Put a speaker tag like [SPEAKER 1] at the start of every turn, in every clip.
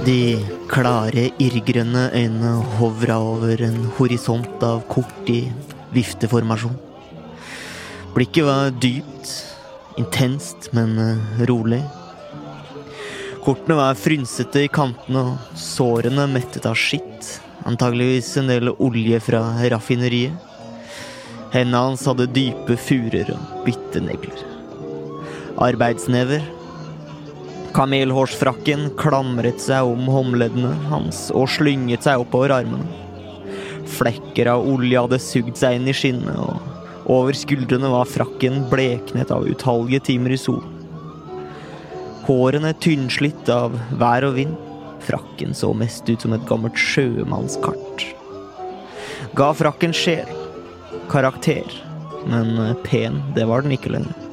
[SPEAKER 1] De klare, irrgrønne øynene hovra over en horisont av kort i vifteformasjon. Blikket var dypt, intenst, men eh, rolig. Kortene var frynsete i kantene og sårene mettet av skitt. Antageligvis en del olje fra raffineriet. Hendene hans hadde dype furer og bitte negler. Arbeidsnever Kamelhårsfrakken klamret seg om håndleddene hans og slynget seg oppover armene. Flekker av olje hadde sugd seg inn i skinnet, og over skuldrene var frakken bleknet av utallige timer i sol. Hårene tynnslitt av vær og vind. Frakken så mest ut som et gammelt sjømannskart. Ga frakken sjel, karakter, men pen, det var den ikke lenger.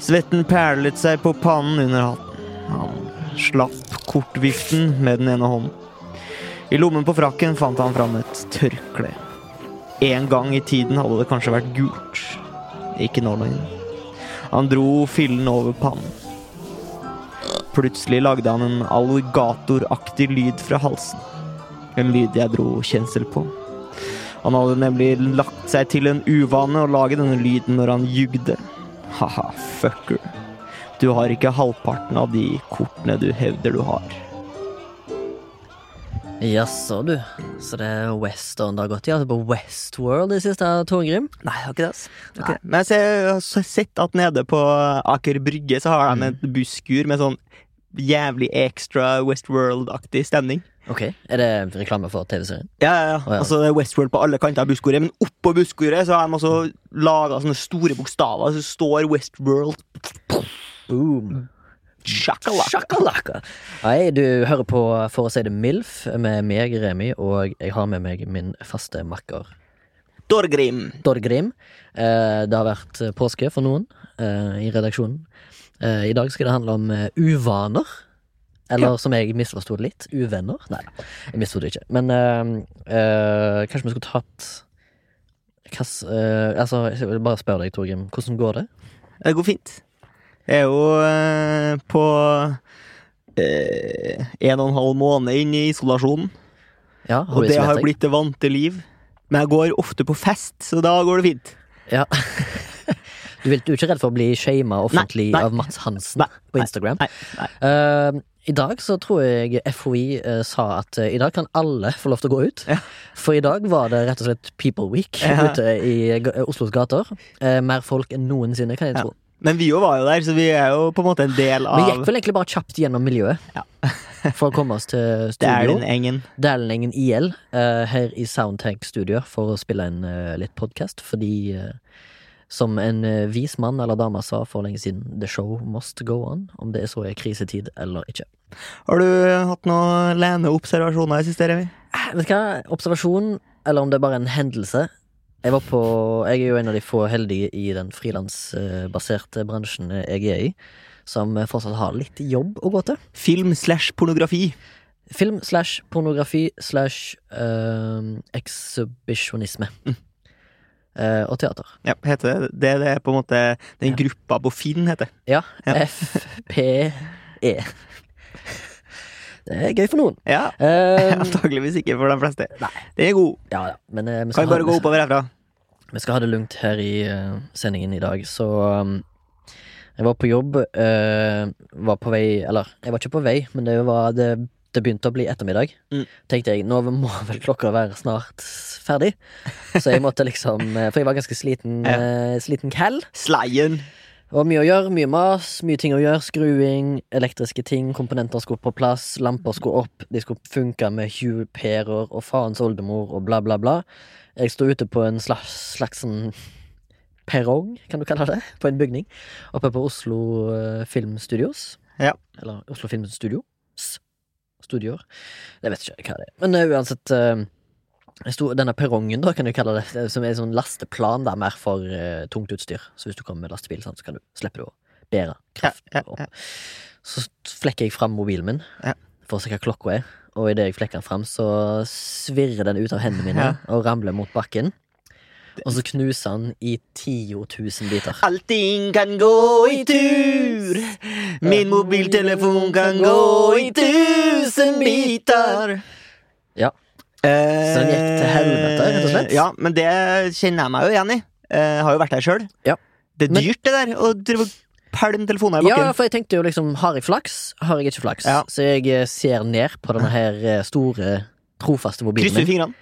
[SPEAKER 1] Svetten perlet seg på pannen under hatten. Han slapp kortviften med den ene hånden. I lommen på frakken fant han fram et tørkle. En gang i tiden hadde det kanskje vært gult. Ikke nå lenger. Han dro fillen over pannen. Plutselig lagde han en alligatoraktig lyd fra halsen. En lyd jeg dro kjensel på. Han hadde nemlig lagt seg til en uvane å lage denne lyden når han jugde. Haha, fucker. Du har ikke halvparten av de kortene du hevder du har.
[SPEAKER 2] Jaså, du. Så det er western det har gått i? Altså på Westworld i siste, Torgrim?
[SPEAKER 1] Nei, jeg har ikke det. ass. Okay. Men jeg har sett at nede på Aker Brygge så har de et busskur med sånn jævlig extra Westworld-aktig stemning.
[SPEAKER 2] Ok, Er det reklame for TV-serien?
[SPEAKER 1] Ja, ja, ja.
[SPEAKER 2] Oh, ja.
[SPEAKER 1] Altså, det er Westworld på alle kanter av busskuret, men oppå busskuret så har de også laga sånne store bokstaver så står Westworld
[SPEAKER 2] Boom.
[SPEAKER 1] shakalaka.
[SPEAKER 2] Shakalaka. Hei, du hører på For å si det MILF med meg, Remi, og jeg har med meg min faste makker
[SPEAKER 1] Dorgrim.
[SPEAKER 2] Dorgrim. Eh, det har vært påske for noen eh, i redaksjonen. Eh, I dag skal det handle om uvaner. Eller som jeg misforsto litt, uvenner. Nei, jeg misforsto det ikke. Men eh, eh, kanskje vi skulle tatt hva s- eh, Altså, jeg vil bare spørre deg, Torgrim. Hvordan går det?
[SPEAKER 1] Det går fint. Jeg er jo på en og en halv måned inn i isolasjonen,
[SPEAKER 2] Ja,
[SPEAKER 1] og det har blitt det vante liv. Men jeg går ofte på fest, så da går det fint.
[SPEAKER 2] Ja. Du, vil, du er ikke redd for å bli shama offentlig
[SPEAKER 1] Nei, nei.
[SPEAKER 2] av Mats Hansen
[SPEAKER 1] Nei,
[SPEAKER 2] på Instagram?
[SPEAKER 1] Nei, nei.
[SPEAKER 2] Eh, I dag så tror jeg FHI eh, sa at eh, i dag kan alle få lov til å gå ut.
[SPEAKER 1] Ja.
[SPEAKER 2] For i dag var det rett og slett People Week
[SPEAKER 1] Ja.
[SPEAKER 2] ute i ga- Oslos gater. Eh, mer folk enn noensinne, kan jeg
[SPEAKER 1] Ja.
[SPEAKER 2] tro.
[SPEAKER 1] Men vi jo var jo der, så vi er jo på en måte en del
[SPEAKER 2] Vi gikk
[SPEAKER 1] av
[SPEAKER 2] vel egentlig bare kjapt gjennom miljøet
[SPEAKER 1] Ja.
[SPEAKER 2] for å komme oss til studio.
[SPEAKER 1] den engen.
[SPEAKER 2] Dælenengen IL eh, her i Soundtank Studio for å spille inn eh, litt podkast, fordi eh, som en eh, vis mann eller dame sa for lenge siden, the show must go on, om det er så er krisetid eller ikke.
[SPEAKER 1] Har du hatt noen leneobservasjoner i siste, Remi?
[SPEAKER 2] Eh, Vet du hva, observasjon, eller om det er bare en hendelse. Jeg var på Jeg er jo en av de få heldige i den frilansbaserte bransjen jeg er i, som fortsatt har litt jobb å gå til.
[SPEAKER 1] Film slash pornografi.
[SPEAKER 2] Film slash pornografi slash uh, ekshibisjonisme.
[SPEAKER 1] Mm.
[SPEAKER 2] Eh, og teater.
[SPEAKER 1] Ja, heter det. Det er på en måte den gruppa på Finn, heter.
[SPEAKER 2] Ja.
[SPEAKER 1] Ja.
[SPEAKER 2] FPE. Det er gøy for noen.
[SPEAKER 1] Ja.
[SPEAKER 2] um,
[SPEAKER 1] Antakeligvis ikke for de fleste.
[SPEAKER 2] Nei.
[SPEAKER 1] Det er god.
[SPEAKER 2] ja, ja. Men uh,
[SPEAKER 1] Kan
[SPEAKER 2] vi
[SPEAKER 1] bare gå oppover herfra.
[SPEAKER 2] vi skal ha det lugnt her i uh, sendingen i dag, så um, Jeg var på jobb, Uh, var på vei Eller, jeg var ikke på vei, men det var det, det begynte å bli ettermiddag.
[SPEAKER 1] Mm.
[SPEAKER 2] Tenkte jeg, nå må vel klokka være snart ferdig. Så jeg måtte liksom eh, For jeg var ganske sliten,
[SPEAKER 1] Ja.
[SPEAKER 2] uh, sliten kall.
[SPEAKER 1] Sleien.
[SPEAKER 2] Og mye å gjøre, mye mas, mye ting å gjøre. Skruing, elektriske ting, komponenter skulle på plass, lamper skulle opp, de skulle funke med hjulpærer og faens oldemor og bla, bla, bla. Jeg sto ute på en slags, slags sånn perrong, kan du kalle det, på en bygning, oppe på Oslo Film Filmstudios.
[SPEAKER 1] Ja.
[SPEAKER 2] Eller Oslo Filmstudios. Studioer. Jeg vet ikke hva det er. Men uh, uansett uh, Denne perrongen, da, kan du kalle det, det som er en sånn lasteplan, det er mer for uh, tungt utstyr. Så hvis du kommer med lastebil, sant, så kan du slippe å bære kraft
[SPEAKER 1] Ja, ja, ja.
[SPEAKER 2] Så flekker jeg fram mobilen min
[SPEAKER 1] Ja.
[SPEAKER 2] for å se hva klokka er. Og idet jeg flekker den fram, så svirrer den ut av hendene mine og ramler mot bakken. Og så knuser han i 10 000 biter.
[SPEAKER 1] Allting kan gå i tur. Min mobiltelefon kan gå i tusen biter.
[SPEAKER 2] Ja.
[SPEAKER 1] Eh,
[SPEAKER 2] Så den gikk til helvete, rett og slett?
[SPEAKER 1] Ja, men det kjenner jeg meg jo igjen i. Jeg har jo vært der sjøl.
[SPEAKER 2] Ja.
[SPEAKER 1] Det er dyrt, det der, å drive pælme telefoner i
[SPEAKER 2] Ja, for jeg tenkte jo liksom, har jeg flaks? Har jeg ikke flaks?
[SPEAKER 1] Ja.
[SPEAKER 2] Så jeg eh, ser ned på denne her eh, store, trofaste mobilen
[SPEAKER 1] Krysser
[SPEAKER 2] min.
[SPEAKER 1] fingrene.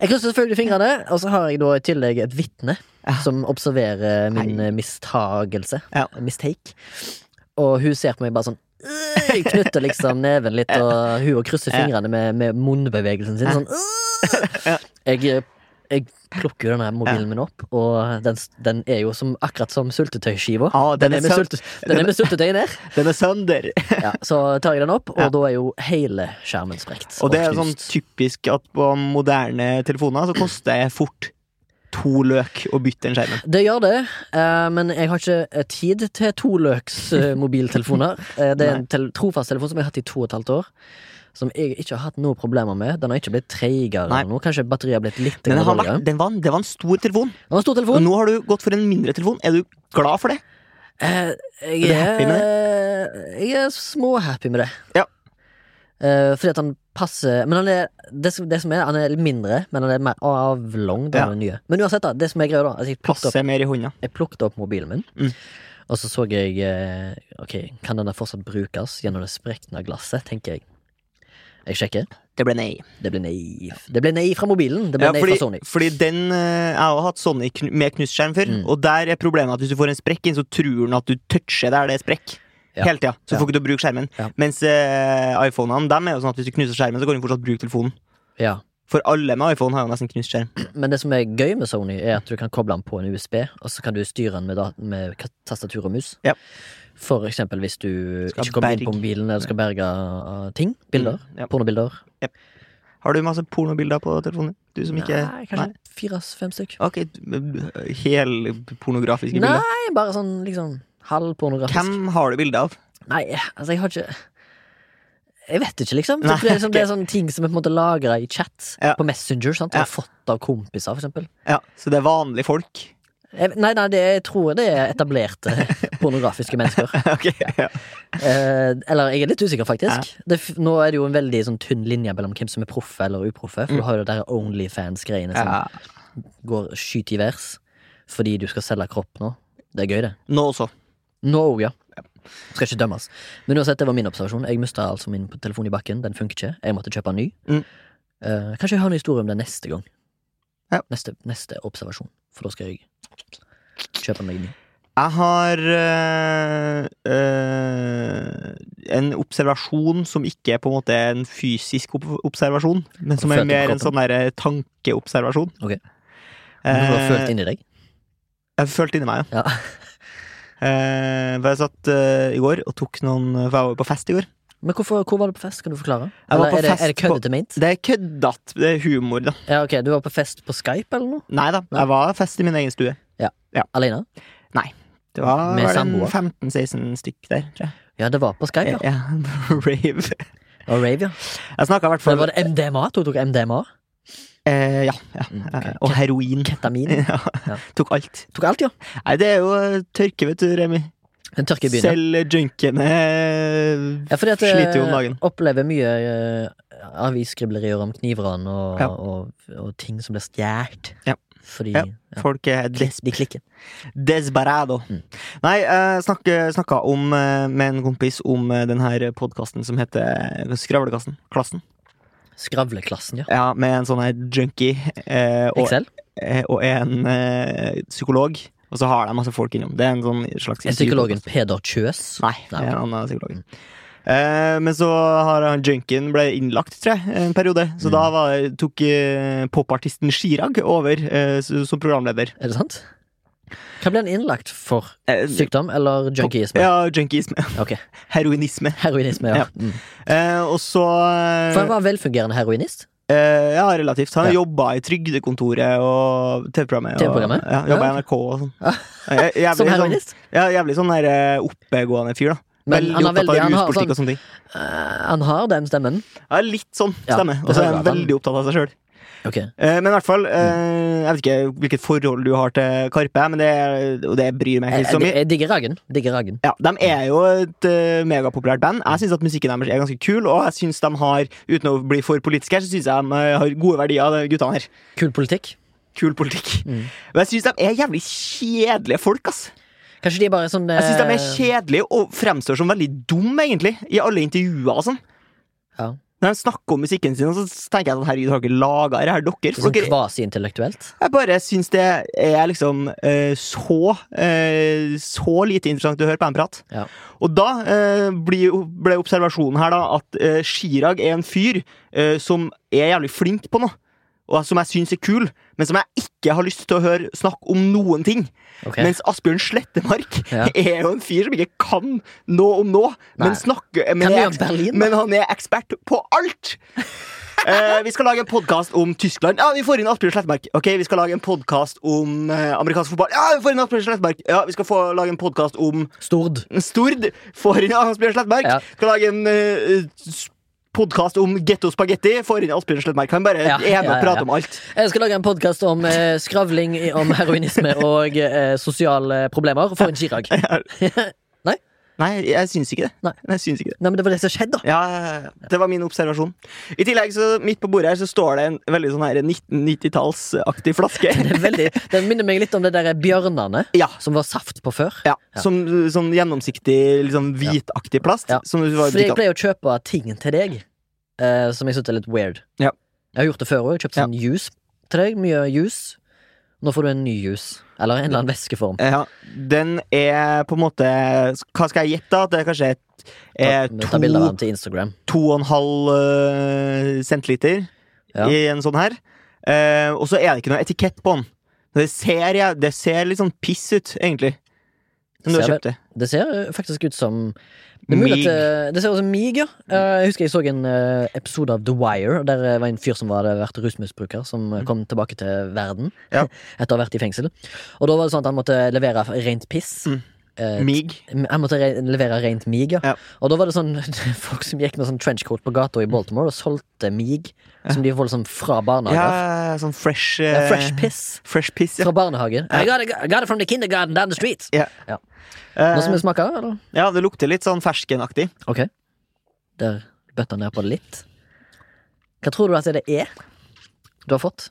[SPEAKER 2] Jeg krysser selvfølgelig fingrene, og så har jeg da i tillegg et vitne
[SPEAKER 1] Ja.
[SPEAKER 2] som observerer min
[SPEAKER 1] Hei.
[SPEAKER 2] mistagelse.
[SPEAKER 1] Ja.
[SPEAKER 2] Mistake. Og hun ser på meg bare sånn Jeg knytter liksom neven litt, og hun og krysser fingrene med, med munnbevegelsen sin. Sånn jeg, jeg plukker jo denne mobilen min opp, og den, den er jo som, akkurat som sultetøyskiva.
[SPEAKER 1] Ah,
[SPEAKER 2] Den
[SPEAKER 1] den
[SPEAKER 2] er sulte, den er med sultetøy ned.
[SPEAKER 1] Den er sønder.
[SPEAKER 2] Ja, så tar jeg den opp, og
[SPEAKER 1] Ja.
[SPEAKER 2] da er jo hele skjermen sprekt.
[SPEAKER 1] Og det er sånn typisk at på moderne telefoner så koster det fort to løk å bytte den skjermen.
[SPEAKER 2] Det gjør det, eh, men jeg har ikke eh, tid til toløks løks mobiltelefoner. Eh, det er en trofast telefon som jeg har hatt i to og et halvt år. Som jeg ikke har hatt noe problemer med. Den har ikke blitt treigere nå. Kanskje batteriet har blitt litt
[SPEAKER 1] Men den vært, den var, det var en stor telefon.
[SPEAKER 2] Det var en stor telefon.
[SPEAKER 1] Og nå har du gått for en mindre telefon. Er du glad for det?
[SPEAKER 2] Eh, jeg
[SPEAKER 1] Er du
[SPEAKER 2] er,
[SPEAKER 1] happy med det?
[SPEAKER 2] jeg er småhappy med det.
[SPEAKER 1] Ja.
[SPEAKER 2] Eh, fordi at han passer Men han er det, som- det som er, han er mindre, men han er mer avlong.
[SPEAKER 1] Ja.
[SPEAKER 2] Den nye. Men uansett, da. Det som er greia, da. Altså, jeg Passer opp
[SPEAKER 1] mer i hånda.
[SPEAKER 2] Jeg plukket opp mobilen min,
[SPEAKER 1] Mm.
[SPEAKER 2] og så så jeg eh, Ok, kan denne fortsatt brukes gjennom det sprekne glasset, tenker jeg. Jeg sjekker.
[SPEAKER 1] Det ble nei.
[SPEAKER 2] Det ble nei. Det ble nei fra mobilen. Det ble
[SPEAKER 1] Ja,
[SPEAKER 2] nei
[SPEAKER 1] fordi,
[SPEAKER 2] fra Sony.
[SPEAKER 1] fordi den eh, Jeg har også hatt Sony med knustskjerm før,
[SPEAKER 2] Mm.
[SPEAKER 1] og der er problemet at hvis du får en sprekk inn, så tror den at du toucher der det er sprekk.
[SPEAKER 2] Ja.
[SPEAKER 1] Hele tida. Så
[SPEAKER 2] Ja.
[SPEAKER 1] får ikke du bruke skjermen.
[SPEAKER 2] Ja.
[SPEAKER 1] Mens uh, iPhonene dem er jo sånn at hvis du knuser skjermen, så kan du fortsatt bruke telefonen.
[SPEAKER 2] Ja.
[SPEAKER 1] For alle med iPhone har jo nesten knust skjerm.
[SPEAKER 2] Men det som er gøy med Sony, er at du kan koble den på en USB, og så kan du styre den med, med tastatur og mus.
[SPEAKER 1] Ja.
[SPEAKER 2] For eksempel hvis du
[SPEAKER 1] Skal
[SPEAKER 2] ikke kommer inn på mobilen eller skal berge ting. Bilder.
[SPEAKER 1] Mm, ja.
[SPEAKER 2] Pornobilder.
[SPEAKER 1] Har du masse pornobilder på telefonen? Du som ikke
[SPEAKER 2] Nei, kanskje fire-fem stykk.
[SPEAKER 1] Ok, helpornografiske bilder.
[SPEAKER 2] Nei, bare sånn liksom halvpornografisk.
[SPEAKER 1] Hvem har du bilde av?
[SPEAKER 2] Nei, altså, jeg har ikke Jeg vet ikke, liksom.
[SPEAKER 1] Nei,
[SPEAKER 2] det, er liksom
[SPEAKER 1] okay.
[SPEAKER 2] det er sånne ting som er på en måte lagra i chat.
[SPEAKER 1] Ja.
[SPEAKER 2] På Messenger. sant?
[SPEAKER 1] Ja.
[SPEAKER 2] Og fått av kompiser, for eksempel.
[SPEAKER 1] Ja, Så det er vanlige folk?
[SPEAKER 2] Jeg, nei, nei, det, jeg tror det er etablerte pornografiske mennesker.
[SPEAKER 1] okay, ja.
[SPEAKER 2] Eh, eller jeg er litt usikker, faktisk. Det, nå er det jo en veldig sånn tynn linje mellom hvem som er proffe eller uproffe. For
[SPEAKER 1] Mm.
[SPEAKER 2] du har jo der Onlyfans-greiene som
[SPEAKER 1] ja.
[SPEAKER 2] går skyt i værs fordi du skal selge kropp nå. Det er gøy, det.
[SPEAKER 1] Nå også.
[SPEAKER 2] Nå òg, ja. Skal ikke dømmes. Men uansett, det var min observasjon. Jeg mista altså min telefon i bakken. Den funker ikke. Jeg måtte kjøpe en ny.
[SPEAKER 1] Mm.
[SPEAKER 2] Eh, kanskje jeg har en historie om det neste gang.
[SPEAKER 1] Ja.
[SPEAKER 2] Neste, neste observasjon. For da skal jeg kjøpe meg en ny.
[SPEAKER 1] Jeg har øh, øh, en observasjon som ikke er på en måte en fysisk observasjon, men som er mer en sånn derre tankeobservasjon.
[SPEAKER 2] Ok. Men du har
[SPEAKER 1] Eh,
[SPEAKER 2] følt inni deg.
[SPEAKER 1] Jeg har følt inni meg, ja.
[SPEAKER 2] Ja.
[SPEAKER 1] Eh, jeg satt eh, i går og tok noen For jeg var på fest i går.
[SPEAKER 2] Men hvorfor, hvor var du på fest? Kan du forklare? Eller er det, er det køddete ment?
[SPEAKER 1] Det er køddete. Det er humor, da.
[SPEAKER 2] Ja, ok, Du var på fest på Skype eller noe?
[SPEAKER 1] Nei da, jeg var fest i min egen stue.
[SPEAKER 2] Ja, Alene? Nei.
[SPEAKER 1] Det var
[SPEAKER 2] samboer?
[SPEAKER 1] 15-16 stykk der, tror jeg.
[SPEAKER 2] Ja, det var på Skype, ja.
[SPEAKER 1] Ja, Rave.
[SPEAKER 2] Og rave, ja.
[SPEAKER 1] Jeg snakka i hvert fall
[SPEAKER 2] var det MDMA? Tok du MDMA?
[SPEAKER 1] eh, Ja. ja.
[SPEAKER 2] Okay.
[SPEAKER 1] Eh, Og heroin.
[SPEAKER 2] Ketamin?
[SPEAKER 1] Ja,
[SPEAKER 2] Ja.
[SPEAKER 1] Tok alt.
[SPEAKER 2] Tok alt, ja.
[SPEAKER 1] Nei, det er jo tørke, vet du, Remi. Selv junkene
[SPEAKER 2] Ja, fordi at
[SPEAKER 1] sliter jo om dagen.
[SPEAKER 2] opplever mye uh, avisskrivlerier om knivran og,
[SPEAKER 1] Ja.
[SPEAKER 2] og, og ting som blir stjålet.
[SPEAKER 1] Ja.
[SPEAKER 2] Fordi
[SPEAKER 1] Ja. Folk er des
[SPEAKER 2] de klikker.
[SPEAKER 1] desperado.
[SPEAKER 2] Mm.
[SPEAKER 1] Nei, jeg snakke, snakka om, eh, med en kompis om eh, den her podkasten som heter Skravlekassen. Klassen.
[SPEAKER 2] Skravleklassen, ja.
[SPEAKER 1] Ja, med en sånn her junkie eh, og,
[SPEAKER 2] Excel?
[SPEAKER 1] eh, og en eh, psykolog Og så har de masse folk innom. Det er en sånn slags
[SPEAKER 2] Er psykologen Peder Kjøs?
[SPEAKER 1] Nei, det er en annen psykolog. Eh, men så har han junkien ble innlagt, tror jeg, en periode. Så
[SPEAKER 2] Mm.
[SPEAKER 1] da var, tok eh, popartisten Chirag over eh, som programleder.
[SPEAKER 2] Er det sant? Hva ble han innlagt for?
[SPEAKER 1] Eh,
[SPEAKER 2] Sykdom eller junkiesme?
[SPEAKER 1] Ja, junkiesme.
[SPEAKER 2] Okay.
[SPEAKER 1] Heroinisme.
[SPEAKER 2] Heroinisme, ja.
[SPEAKER 1] Ja.
[SPEAKER 2] Mm.
[SPEAKER 1] Eh, og så eh,
[SPEAKER 2] For han var velfungerende heroinist?
[SPEAKER 1] Eh, Ja, relativt. Han
[SPEAKER 2] Ja.
[SPEAKER 1] jobba i Trygdekontoret og TV-programmet.
[SPEAKER 2] TV-programmet?
[SPEAKER 1] Ja, jobba i NRK og sånn. Jævlig,
[SPEAKER 2] Som
[SPEAKER 1] sånn, ja, jævlig sånn der eh, oppegående fyr, da.
[SPEAKER 2] Men
[SPEAKER 1] Veldig
[SPEAKER 2] han har
[SPEAKER 1] opptatt
[SPEAKER 2] veldig-
[SPEAKER 1] av
[SPEAKER 2] har
[SPEAKER 1] ruspolitikk
[SPEAKER 2] sånn-
[SPEAKER 1] og sånne ting.
[SPEAKER 2] Eh, han har den stemmen.
[SPEAKER 1] Ja, litt sånn stemme. Og så er han- veldig opptatt av seg sjøl.
[SPEAKER 2] Ok.
[SPEAKER 1] Eh, men i hvert fall, eh, jeg vet ikke hvilket forhold du har til Karpe, men det, og det bryr meg ikke så mye.
[SPEAKER 2] jeg, jeg digger Ragen. Digger Ragen.
[SPEAKER 1] Ja, De er jo et megapopulært band. Jeg syns at musikken deres er ganske kul, og jeg synes de har, uten å bli for politiske her, så syns jeg de eh, har gode verdier, de guttene her.
[SPEAKER 2] Kul politikk.
[SPEAKER 1] Kul politikk.
[SPEAKER 2] Mm.
[SPEAKER 1] Men jeg syns de er jævlig kjedelige folk, ass.
[SPEAKER 2] Kanskje de er bare sånn
[SPEAKER 1] Jeg syns de er
[SPEAKER 2] eh,
[SPEAKER 1] kjedelige og fremstår som veldig dumme, egentlig, i alle intervjuer og sånn.
[SPEAKER 2] Ja.
[SPEAKER 1] Når de snakker om musikken sin, så tenker jeg at herregud, har dere laga det her, dere?
[SPEAKER 2] Sånn kvasi-intellektuelt.
[SPEAKER 1] Jeg bare syns det er liksom uh, så uh, Så lite interessant å høre på dem prate.
[SPEAKER 2] Ja.
[SPEAKER 1] Og da uh, ble observasjonen her da at Chirag er en fyr som er jævlig flink på noe. Og som jeg syns er kul, men som jeg ikke har lyst til å høre snakke om noen ting.
[SPEAKER 2] Okay.
[SPEAKER 1] Mens Asbjørn Slettemark
[SPEAKER 2] Ja.
[SPEAKER 1] er jo en fyr som ikke kan noe om noe, men, snakker, men, er,
[SPEAKER 2] Berlin,
[SPEAKER 1] men han er ekspert på alt! Eh, vi skal lage en podkast om Tyskland. Ja, vi får inn Asbjørn Slettemark. Ok, Vi skal lage en podkast om eh, amerikansk fotball. Ja, vi får inn Asbjørn Slettemark. Ja, Vi skal få lage en podkast om
[SPEAKER 2] Stord.
[SPEAKER 1] Stord. Får inn Asbjørn Slettemark.
[SPEAKER 2] Ja.
[SPEAKER 1] Skal lage en uh, podkast om getto spagetti. Får inn Asbjørn Slettmark. Han bare
[SPEAKER 2] Ja,
[SPEAKER 1] er med og
[SPEAKER 2] ja,
[SPEAKER 1] prater om alt.
[SPEAKER 2] Jeg skal lage en podkast om eh, skravling, om heroinisme og eh, sosiale problemer for en Chirag. Nei?
[SPEAKER 1] Jeg syns ikke det.
[SPEAKER 2] Nei.
[SPEAKER 1] Jeg syns ikke det.
[SPEAKER 2] Nei, men det var det som skjedde, da.
[SPEAKER 1] Ja, det var min observasjon. I tillegg, så midt på bordet her så står det en veldig sånn her 1990-tallsaktig flaske.
[SPEAKER 2] Veldig, det minner meg litt om det der bjørnene
[SPEAKER 1] Ja.
[SPEAKER 2] som var saft på før.
[SPEAKER 1] Ja,
[SPEAKER 2] Ja.
[SPEAKER 1] Som sånn gjennomsiktig, liksom hvitaktig plast.
[SPEAKER 2] Ja.
[SPEAKER 1] Som var
[SPEAKER 2] For jeg pleier å kjøpe ting til deg eh, som jeg syns er litt weird.
[SPEAKER 1] Ja.
[SPEAKER 2] Jeg har gjort det før òg. Kjøpt sånn juice til deg. Mye juice. Nå får du en ny juice. Eller en eller annen væskeform.
[SPEAKER 1] Ja, den er på en måte Hva skal jeg gjette? At det er kanskje et, er
[SPEAKER 2] Ta, ta
[SPEAKER 1] to,
[SPEAKER 2] til Instagram.
[SPEAKER 1] to og en halv uh, centiliter
[SPEAKER 2] Ja.
[SPEAKER 1] i en sånn her. Uh, og så er det ikke noe etikett på den. Det ser, ja, det ser litt sånn piss ut, egentlig. Som du har kjøpt det.
[SPEAKER 2] Det ser eh, faktisk ut som det,
[SPEAKER 1] Mig.
[SPEAKER 2] at, eh, det ser ut som mig, ja. Eh, Jeg husker jeg så en episode av The Wire, der var en fyr som hadde vært rusmisbruker, som eh, kom tilbake til verden
[SPEAKER 1] Mm. Ja.
[SPEAKER 2] etter å ha vært i fengsel. Og da var det sånn at han måtte levere rent piss.
[SPEAKER 1] Mm.
[SPEAKER 2] Eh,
[SPEAKER 1] Mig.
[SPEAKER 2] Jeg måtte re levere rent mig, ja.
[SPEAKER 1] Ja.
[SPEAKER 2] Og da var det sånn folk som gikk med sånn trenchcoat på gata i Baltimore og solgte mig, som de får liksom fra barnehager.
[SPEAKER 1] Ja, sånn fresh eh,
[SPEAKER 2] fresh piss
[SPEAKER 1] Fresh piss, ja.
[SPEAKER 2] fra barnehagen. I got, it, I got it from the kindergarten down the street.
[SPEAKER 1] Ja.
[SPEAKER 2] Ja.
[SPEAKER 1] Eh,
[SPEAKER 2] Nå som vi smaker, eller?
[SPEAKER 1] ja, det lukter litt sånn ferskenaktig.
[SPEAKER 2] Ok. Der bøtta ned på det litt. Hva tror du at det er du har fått?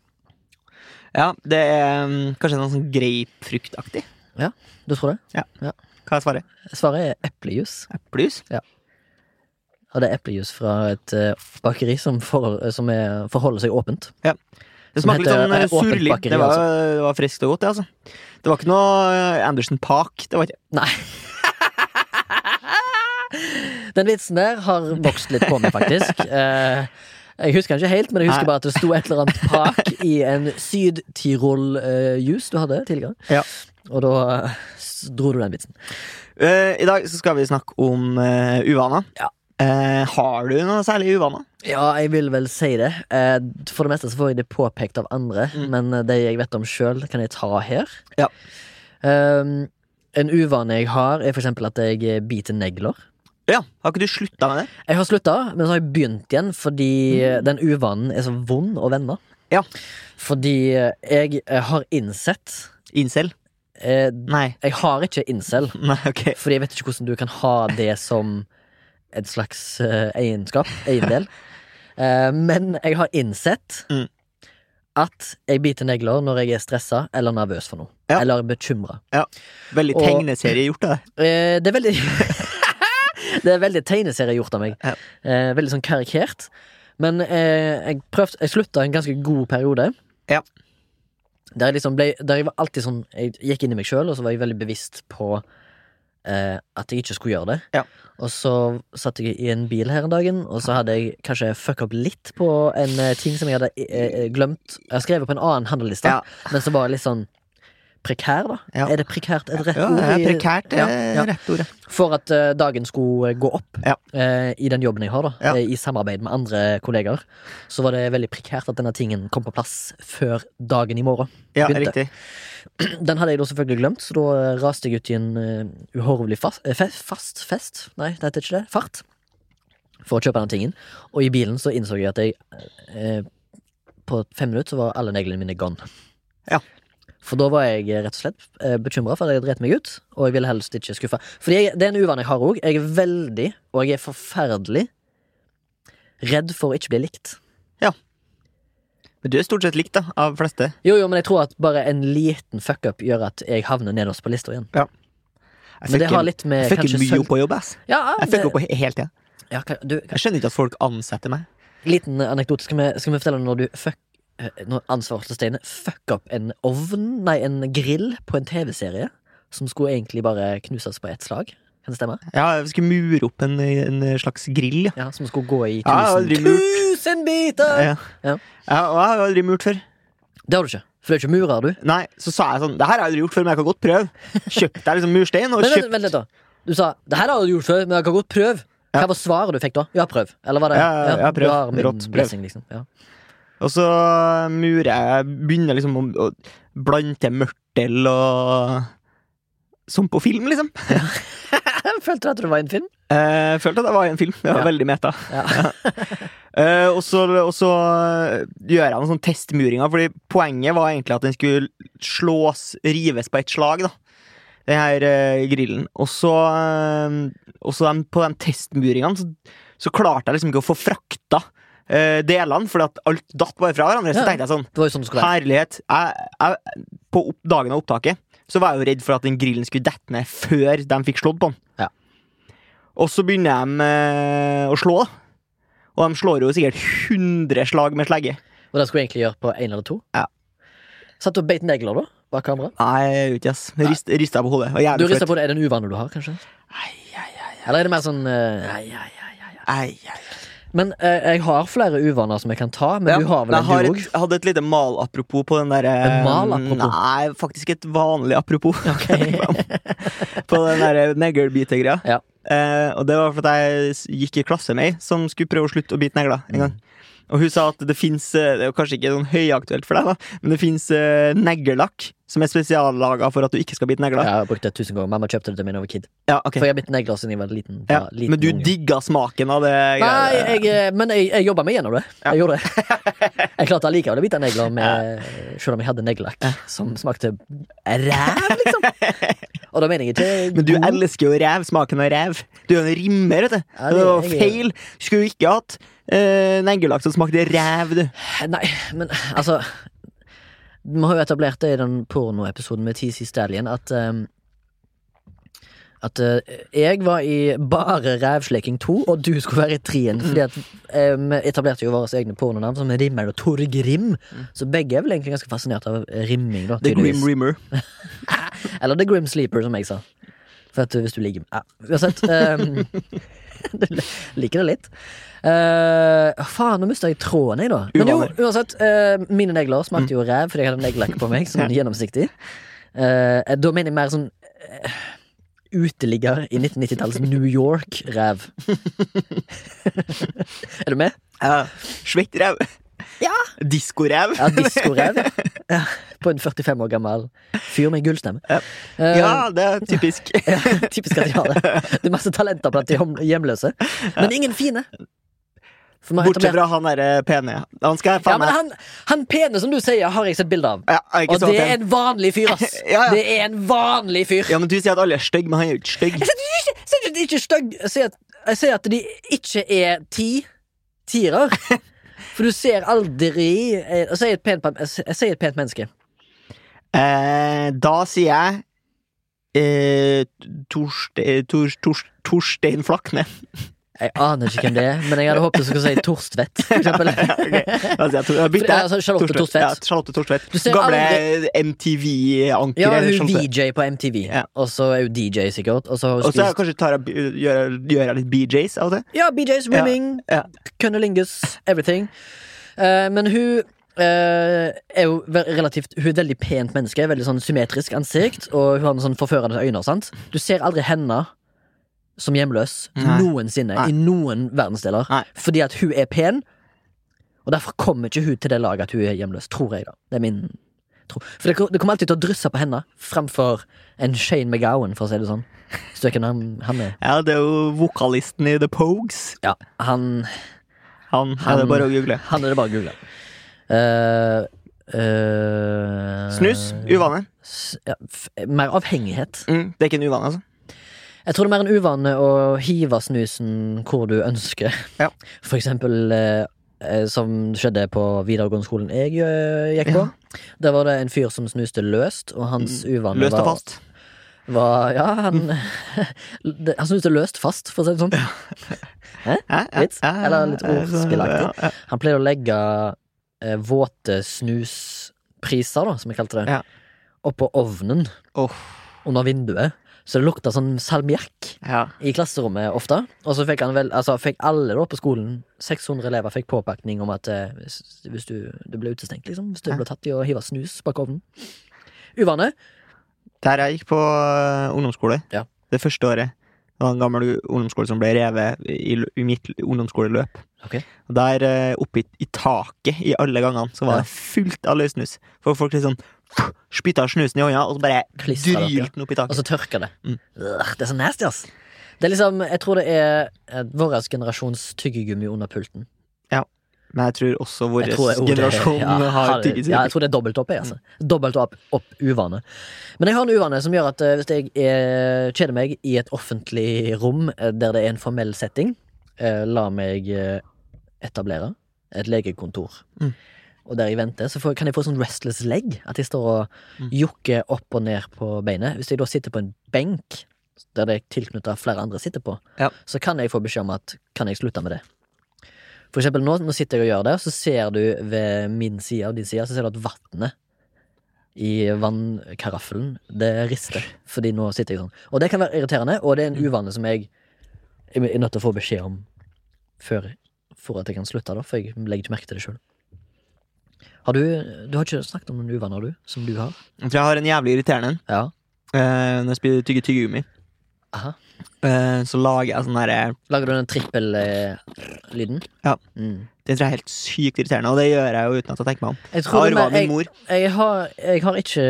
[SPEAKER 1] Ja, det er mm, kanskje noe sånn grapefruktaktig.
[SPEAKER 2] Du tror det?
[SPEAKER 1] Ja Hva er svaret?
[SPEAKER 2] Svaret er eplejus.
[SPEAKER 1] Eplejus?
[SPEAKER 2] Og det er eplejus fra et eh, bakeri som, for, som er, forholder seg åpent.
[SPEAKER 1] Ja.
[SPEAKER 2] Det
[SPEAKER 1] smaker litt sånn eh, surlig.
[SPEAKER 2] bakeri,
[SPEAKER 1] Det var,
[SPEAKER 2] altså.
[SPEAKER 1] det var friskt og godt, det, altså. Det var ikke noe eh, Anderson Park. Det var ikke
[SPEAKER 2] Nei. Den vitsen der har vokst litt på meg, faktisk. Jeg husker den ikke helt, men jeg husker bare at det sto et eller annet pak i en Syd-Tirol-juice du hadde tidligere.
[SPEAKER 1] Ja.
[SPEAKER 2] Og da eh, dro du den vitsen.
[SPEAKER 1] Uh, I dag så skal vi snakke om uh, uvaner.
[SPEAKER 2] Ja.
[SPEAKER 1] Uh, har du noe særlig uvaner?
[SPEAKER 2] Ja, jeg vil vel si det. Eh, For det meste så får jeg det påpekt av andre,
[SPEAKER 1] Mm.
[SPEAKER 2] men eh, det jeg vet om sjøl, kan jeg ta her.
[SPEAKER 1] Ja.
[SPEAKER 2] Um, en uvane jeg har, er eksempel at jeg eh, biter negler.
[SPEAKER 1] Ja, Har ikke du slutta med det?
[SPEAKER 2] Jeg har slutta, men så har jeg begynt igjen fordi mm. den uvanen er så vond å vende.
[SPEAKER 1] Ja.
[SPEAKER 2] Fordi eh, jeg eh, har innsett
[SPEAKER 1] Incel?
[SPEAKER 2] Eh,
[SPEAKER 1] Nei.
[SPEAKER 2] Jeg har ikke incel,
[SPEAKER 1] Nei, ok.
[SPEAKER 2] fordi jeg vet ikke hvordan du kan ha det som et slags eh, egenskap. Eiendel. Eh, men jeg har innsett
[SPEAKER 1] Mm.
[SPEAKER 2] at jeg biter negler når jeg er stressa eller nervøs for noe.
[SPEAKER 1] Ja.
[SPEAKER 2] Eller bekymra.
[SPEAKER 1] Veldig
[SPEAKER 2] tegneseriegjort
[SPEAKER 1] tegneserie gjort av deg.
[SPEAKER 2] Eh, det er veldig Det er veldig tegneserie gjort av meg.
[SPEAKER 1] Ja.
[SPEAKER 2] Eh, veldig sånn karikert. Men eh, jeg prøvde Jeg slutta en ganske god periode.
[SPEAKER 1] Ja.
[SPEAKER 2] Der jeg liksom ble Der jeg var alltid sånn Jeg gikk inn i meg sjøl, og så var jeg veldig bevisst på eh, at jeg ikke skulle gjøre det.
[SPEAKER 1] Ja.
[SPEAKER 2] Og så satt jeg i en bil her en dagen, og så hadde jeg kanskje fucka opp litt på en eh, ting som jeg hadde eh, eh, glemt. Jeg har skrevet på en annen handleliste,
[SPEAKER 1] Ja.
[SPEAKER 2] men så bare litt sånn prekær, da.
[SPEAKER 1] Ja.
[SPEAKER 2] Er det prekært et rett
[SPEAKER 1] Ja,
[SPEAKER 2] ord?
[SPEAKER 1] er
[SPEAKER 2] i-
[SPEAKER 1] prekært,
[SPEAKER 2] Ja,
[SPEAKER 1] eh,
[SPEAKER 2] ja.
[SPEAKER 1] rett ordet.
[SPEAKER 2] For at uh, dagen skulle gå opp
[SPEAKER 1] Ja.
[SPEAKER 2] eh, i den jobben jeg har, da,
[SPEAKER 1] Ja.
[SPEAKER 2] eh, i samarbeid med andre kollegaer, så var det veldig prekært at denne tingen kom på plass før dagen i morgen.
[SPEAKER 1] Ja,
[SPEAKER 2] Begynte.
[SPEAKER 1] riktig.
[SPEAKER 2] Den hadde jeg da selvfølgelig glemt, så da raste jeg ut i en uh, uhorvelig fast, fast fest Nei, det heter ikke det. Fart. For å kjøpe den tingen. Og i bilen så innså jeg at jeg På fem minutter så var alle neglene mine gone.
[SPEAKER 1] Ja.
[SPEAKER 2] For da var jeg eh, rett og slett eh, bekymra for at jeg hadde drept meg ut, og jeg ville helst ikke skuffe. Fordi jeg, det er en uvane jeg har òg. Jeg er veldig, og jeg er forferdelig, redd for å ikke bli likt. Ja.
[SPEAKER 1] Men du er stort sett likt, da, av fleste.
[SPEAKER 2] Jo, jo, men jeg tror at bare en liten fuckup gjør at jeg havner nederst på lista igjen.
[SPEAKER 1] Jeg
[SPEAKER 2] Men det har litt med
[SPEAKER 1] jeg fucker mye opp på jobb, ass.
[SPEAKER 2] Ja,
[SPEAKER 1] Jeg
[SPEAKER 2] det-
[SPEAKER 1] fucker opp på hele tida.
[SPEAKER 2] ja, kan-
[SPEAKER 1] Jeg skjønner ikke at folk ansetter meg.
[SPEAKER 2] Liten anekdote. Skal vi, skal vi fortelle når du fuck, Når ansvaret Steine fucka opp en ovn, nei, en grill på en TV-serie som skulle egentlig bare knuses på ett slag? Kan det stemme?
[SPEAKER 1] Ja, vi skulle mure opp en, en slags grill, ja.
[SPEAKER 2] Ja, Som skulle gå i tusen,
[SPEAKER 1] ja,
[SPEAKER 2] tusen biter!
[SPEAKER 1] ja.
[SPEAKER 2] Ja.
[SPEAKER 1] Ja, og jeg har aldri murt før.
[SPEAKER 2] Det har du ikke. For du er ikke murer, du.
[SPEAKER 1] Nei, så sa jeg sånn Det her har jeg aldri gjort før, men jeg kan godt prøve. Kjøpte jeg liksom murstein, og kjøpt
[SPEAKER 2] vent litt, da. Du sa 'det her har du gjort før, men jeg kan godt prøve'. Hva var svaret du fikk da? Ja, prøv. Eller var det
[SPEAKER 1] Ja, ja, prøv. Rått,
[SPEAKER 2] blessing, liksom. Ja.
[SPEAKER 1] Og så murer jeg Begynner liksom å, å blande til mørtel og Som på film, liksom.
[SPEAKER 2] Følte du at det var en film?
[SPEAKER 1] Eh, følte at jeg var en film. Det var
[SPEAKER 2] Ja.
[SPEAKER 1] veldig meta.
[SPEAKER 2] Ja.
[SPEAKER 1] Eh, og så, og så gjør jeg noen sånne testmuringer, Fordi poenget var egentlig at den skulle slås, rives på ett slag. da Den her eh, grillen. Og så, eh, på de testmuringene så, så klarte jeg liksom ikke å få frakta eh, delene, fordi at alt datt bare fra hverandre. Så
[SPEAKER 2] Ja.
[SPEAKER 1] tenkte jeg sånn
[SPEAKER 2] Det var jo sånn det skulle være.
[SPEAKER 1] Herlighet. Jeg, jeg, på opp, dagen av opptaket så var jeg jo redd for at den grillen skulle dette ned før de fikk slått på den.
[SPEAKER 2] Ja.
[SPEAKER 1] Og så begynner de uh, å slå. Og de slår jo sikkert 100 slag med slegge.
[SPEAKER 2] Og det skulle du egentlig gjøre på én eller to.
[SPEAKER 1] Ja.
[SPEAKER 2] Satt du og beit negler, da? Bak kamera?
[SPEAKER 1] Nei, jeg gjør ikke ass. Rist, Rista på hodet.
[SPEAKER 2] Du
[SPEAKER 1] rista
[SPEAKER 2] på det, Er det en uvane du har, kanskje?
[SPEAKER 1] Ai, ai, ai,
[SPEAKER 2] Eller er det mer sånn uh, ai, ai, ai, ai, ai.
[SPEAKER 1] ai, ai.
[SPEAKER 2] Men eh, jeg har flere uvaner som jeg kan ta, men
[SPEAKER 1] Ja,
[SPEAKER 2] du har vel en du òg?
[SPEAKER 1] jeg hadde et lite mal-apropos på den derre Nei, faktisk et vanlig apropos. på den derre neglebite-greia.
[SPEAKER 2] Ja.
[SPEAKER 1] Eh, og det var fordi jeg gikk i klasse med ei som skulle prøve å slutte å bite negler en gang. Og hun sa at det fins Det jo kanskje ikke sånn høyaktuelt for deg, da men det fins uh, neglelakk som er spesiallaga for at du ikke skal bite negler.
[SPEAKER 2] Jeg har brukt det tusen ganger. Mamma kjøpte det til meg da jeg var kid.
[SPEAKER 1] Ja, okay.
[SPEAKER 2] For jeg har bitt negler siden jeg var liten.
[SPEAKER 1] ja.
[SPEAKER 2] liten
[SPEAKER 1] Men du digga smaken av det?
[SPEAKER 2] Nei, jeg, eh, men jeg, jeg jobba meg gjennom det.
[SPEAKER 1] Ja.
[SPEAKER 2] Jeg gjorde det. Jeg klarte allikevel å bite negler med, selv om jeg hadde neglelakk som smakte ræv, liksom. Og da mener jeg ikke
[SPEAKER 1] Men du elsker jo ræv. Smaken av ræv. Du er jo en rimmer, vet du. Det- var feil. Skulle jo ikke hatt uh, neglelakk som smakte ræv, du.
[SPEAKER 2] Nei, men altså Vi har jo etablert det i den pornoepisoden med TC Stallion at um, At uh, jeg var i bare Rævsleking 2, og du skulle være i 3-en. Fordi at eh, vi etablerte jo våre egne pornonavn, som Rimmel Rimmer og Torgrim. Så begge er vel egentlig ganske fascinert av rimming, da.
[SPEAKER 1] The Grim. Rimmer.
[SPEAKER 2] Eller The Grim Sleeper, som jeg sa. For at hvis du ligger ja, Uansett. Um, du liker det litt. Uh, faen, nå mista jeg tråden, jeg, da. Men jo, uansett. Uh, mine negler smakte jo ræv fordi jeg hadde neglelakk på meg, sånn gjennomsiktig. Uh, da mener jeg mer sånn uh, uteligger i 1990-tallets New York-ræv. er du med?
[SPEAKER 1] Ja. Svettræv.
[SPEAKER 2] Ja.
[SPEAKER 1] Diskoræv.
[SPEAKER 2] Ja, diskoræv. Ja, på en 45 år gammel fyr med gullstemme.
[SPEAKER 1] Ja. Ja, det er typisk.
[SPEAKER 2] Ja, typisk at de har det. Det er masse talenter blant de hjemløse. Men ingen fine.
[SPEAKER 1] Bortsett fra han derre pene. Han skal
[SPEAKER 2] ja,
[SPEAKER 1] faen
[SPEAKER 2] men han, han pene som du sier, har jeg sett bilde av.
[SPEAKER 1] ja,
[SPEAKER 2] Og det er en vanlig fyr, ass.
[SPEAKER 1] Ja, ja.
[SPEAKER 2] Det er en vanlig fyr.
[SPEAKER 1] Ja, men Du sier at alle er stygge, men han er jo ikke stygg.
[SPEAKER 2] Jeg sier ikke, sier at de ikke er stygge. Jeg sier at, jeg sier at de ikke er ti tiere. For du ser aldri eh, Jeg sier et pent, jeg sier et pent menneske.
[SPEAKER 1] Eh, da sier jeg eh, Tor, Torstein Flakne.
[SPEAKER 2] Jeg aner ikke hvem det er, men jeg hadde håpet du skulle si Torstvedt, for eksempel.
[SPEAKER 1] Altså, tror- jeg
[SPEAKER 2] altså, Charlotte Torstvedt.
[SPEAKER 1] Ja, Charlotte Torstvedt. Gamle
[SPEAKER 2] aldri-
[SPEAKER 1] MTV-anker.
[SPEAKER 2] Ja, hun
[SPEAKER 1] Charlotte.
[SPEAKER 2] VJ på MTV,
[SPEAKER 1] Ja.
[SPEAKER 2] og så er hun DJ, sikkert. Og så
[SPEAKER 1] er
[SPEAKER 2] spist
[SPEAKER 1] kanskje tar jeg, gjør, litt BJs av det.
[SPEAKER 2] Ja, BJs, rimming,
[SPEAKER 1] ja.
[SPEAKER 2] cunnilingus, everything. Uh, men hun Uh, er jo relativt Hun er et veldig pent menneske, veldig sånn symmetrisk ansikt, og hun har noen sånn forførende øyne. sant? Du ser aldri henne som hjemløs
[SPEAKER 1] Nei.
[SPEAKER 2] noensinne
[SPEAKER 1] Nei.
[SPEAKER 2] i noen verdensdeler.
[SPEAKER 1] Nei.
[SPEAKER 2] Fordi at hun er pen, og derfor kommer ikke hun til det laget at hun er hjemløs, tror jeg. da Det er min tro. For det, det kommer alltid til å drysse på henne framfor en Shane McGowan, for å si det sånn. Hvem han, han er?
[SPEAKER 1] Ja, det er jo vokalisten i The Pogues.
[SPEAKER 2] Ja, han
[SPEAKER 1] Han,
[SPEAKER 2] Han-
[SPEAKER 1] er det bare å google.
[SPEAKER 2] Han er det bare å google. Uh, uh,
[SPEAKER 1] Snus. Uvane.
[SPEAKER 2] Ja, mer avhengighet.
[SPEAKER 1] Mm, det er ikke en uvane, altså.
[SPEAKER 2] Jeg tror det er mer en uvane å hive snusen hvor du ønsker.
[SPEAKER 1] Ja.
[SPEAKER 2] For eksempel eh, eh, som skjedde på videregående skolen jeg eh, gikk på. Der var det en fyr som snuste løst, og hans uvane
[SPEAKER 1] Mm, Løst og
[SPEAKER 2] var,
[SPEAKER 1] fast.
[SPEAKER 2] var Ja, han Han snuste løst fast, for å si det sånn.
[SPEAKER 1] Hæ? ja,
[SPEAKER 2] Vits?
[SPEAKER 1] ja, ja,
[SPEAKER 2] Eller litt ordspillaktig?
[SPEAKER 1] ja, ja.
[SPEAKER 2] Han pleide å legge eh, våte snuspriser, da, som jeg kalte det,
[SPEAKER 1] Ja.
[SPEAKER 2] oppå ovnen under vinduet. Så det lukta sånn salmiakk
[SPEAKER 1] ja.
[SPEAKER 2] i klasserommet ofte. Og så fikk han vel, altså fikk alle da på skolen, 600 elever, fikk påpakning om at eh, hvis, hvis du, du ble utestengt, liksom. Hvis du ble tatt i å hive snus bak ovnen. Uvane.
[SPEAKER 1] Der jeg gikk på øh, ungdomsskole,
[SPEAKER 2] Ja.
[SPEAKER 1] det første året Det var en gammel ungdomsskole som ble revet i, i mitt ungdomsskoleløp.
[SPEAKER 2] Okay.
[SPEAKER 1] Og Der eh, oppe i, i taket i alle gangene så var det fullt av løsnus. For folk liksom spytta snusen i øynene, og så bare drylte den opp i taket.
[SPEAKER 2] Og så tørka det.
[SPEAKER 1] Mm.
[SPEAKER 2] Det er så nasty, ass. Det er liksom, jeg tror det er eh, vår generasjons tyggegummi under pulten.
[SPEAKER 1] Ja, Men jeg tror også vår
[SPEAKER 2] oh,
[SPEAKER 1] generasjon
[SPEAKER 2] ja,
[SPEAKER 1] har tyggegummi.
[SPEAKER 2] Ja, jeg tror det er dobbelt opp, jeg, altså. Dobbelt opp, opp uvane. Men jeg har en uvane som gjør at eh, hvis jeg er, kjeder meg i et offentlig rom eh, der det er en formell setting, eh, la meg eh, etablere et legekontor.
[SPEAKER 1] Mm.
[SPEAKER 2] Og der jeg venter, så får, kan jeg få sånn restless leg. At jeg står og
[SPEAKER 1] Mm.
[SPEAKER 2] jokker opp og ned på beinet. Hvis jeg da sitter på en benk der det er tilknytta flere andre sitter på,
[SPEAKER 1] Ja.
[SPEAKER 2] så kan jeg få beskjed om at kan jeg slutte med det. For eksempel nå, nå sitter jeg og gjør det, så ser du ved min side og din side, så ser du at vannet i vannkaraffelen, det rister. Fordi nå sitter jeg sånn. Og det kan være irriterende, og det er en uvane som jeg jeg er nødt til å få beskjed om før for at jeg kan slutte, da, for jeg legger ikke merke til det sjøl. Har du Du har ikke snakket om noen uvaner, du? Som du har?
[SPEAKER 1] Tror jeg har en jævlig irriterende en.
[SPEAKER 2] Ja.
[SPEAKER 1] Eh, når jeg spiller tygge tyggegummi,
[SPEAKER 2] Aha.
[SPEAKER 1] eh, så lager jeg sånn derre
[SPEAKER 2] Lager du den trippellyden?
[SPEAKER 1] Ja.
[SPEAKER 2] Mm.
[SPEAKER 1] Det tror jeg er helt sykt irriterende, og det gjør jeg jo uten at jeg tenker meg om.
[SPEAKER 2] Jeg
[SPEAKER 1] Jeg
[SPEAKER 2] tror det
[SPEAKER 1] min
[SPEAKER 2] jeg,
[SPEAKER 1] mor.
[SPEAKER 2] jeg, har, jeg har ikke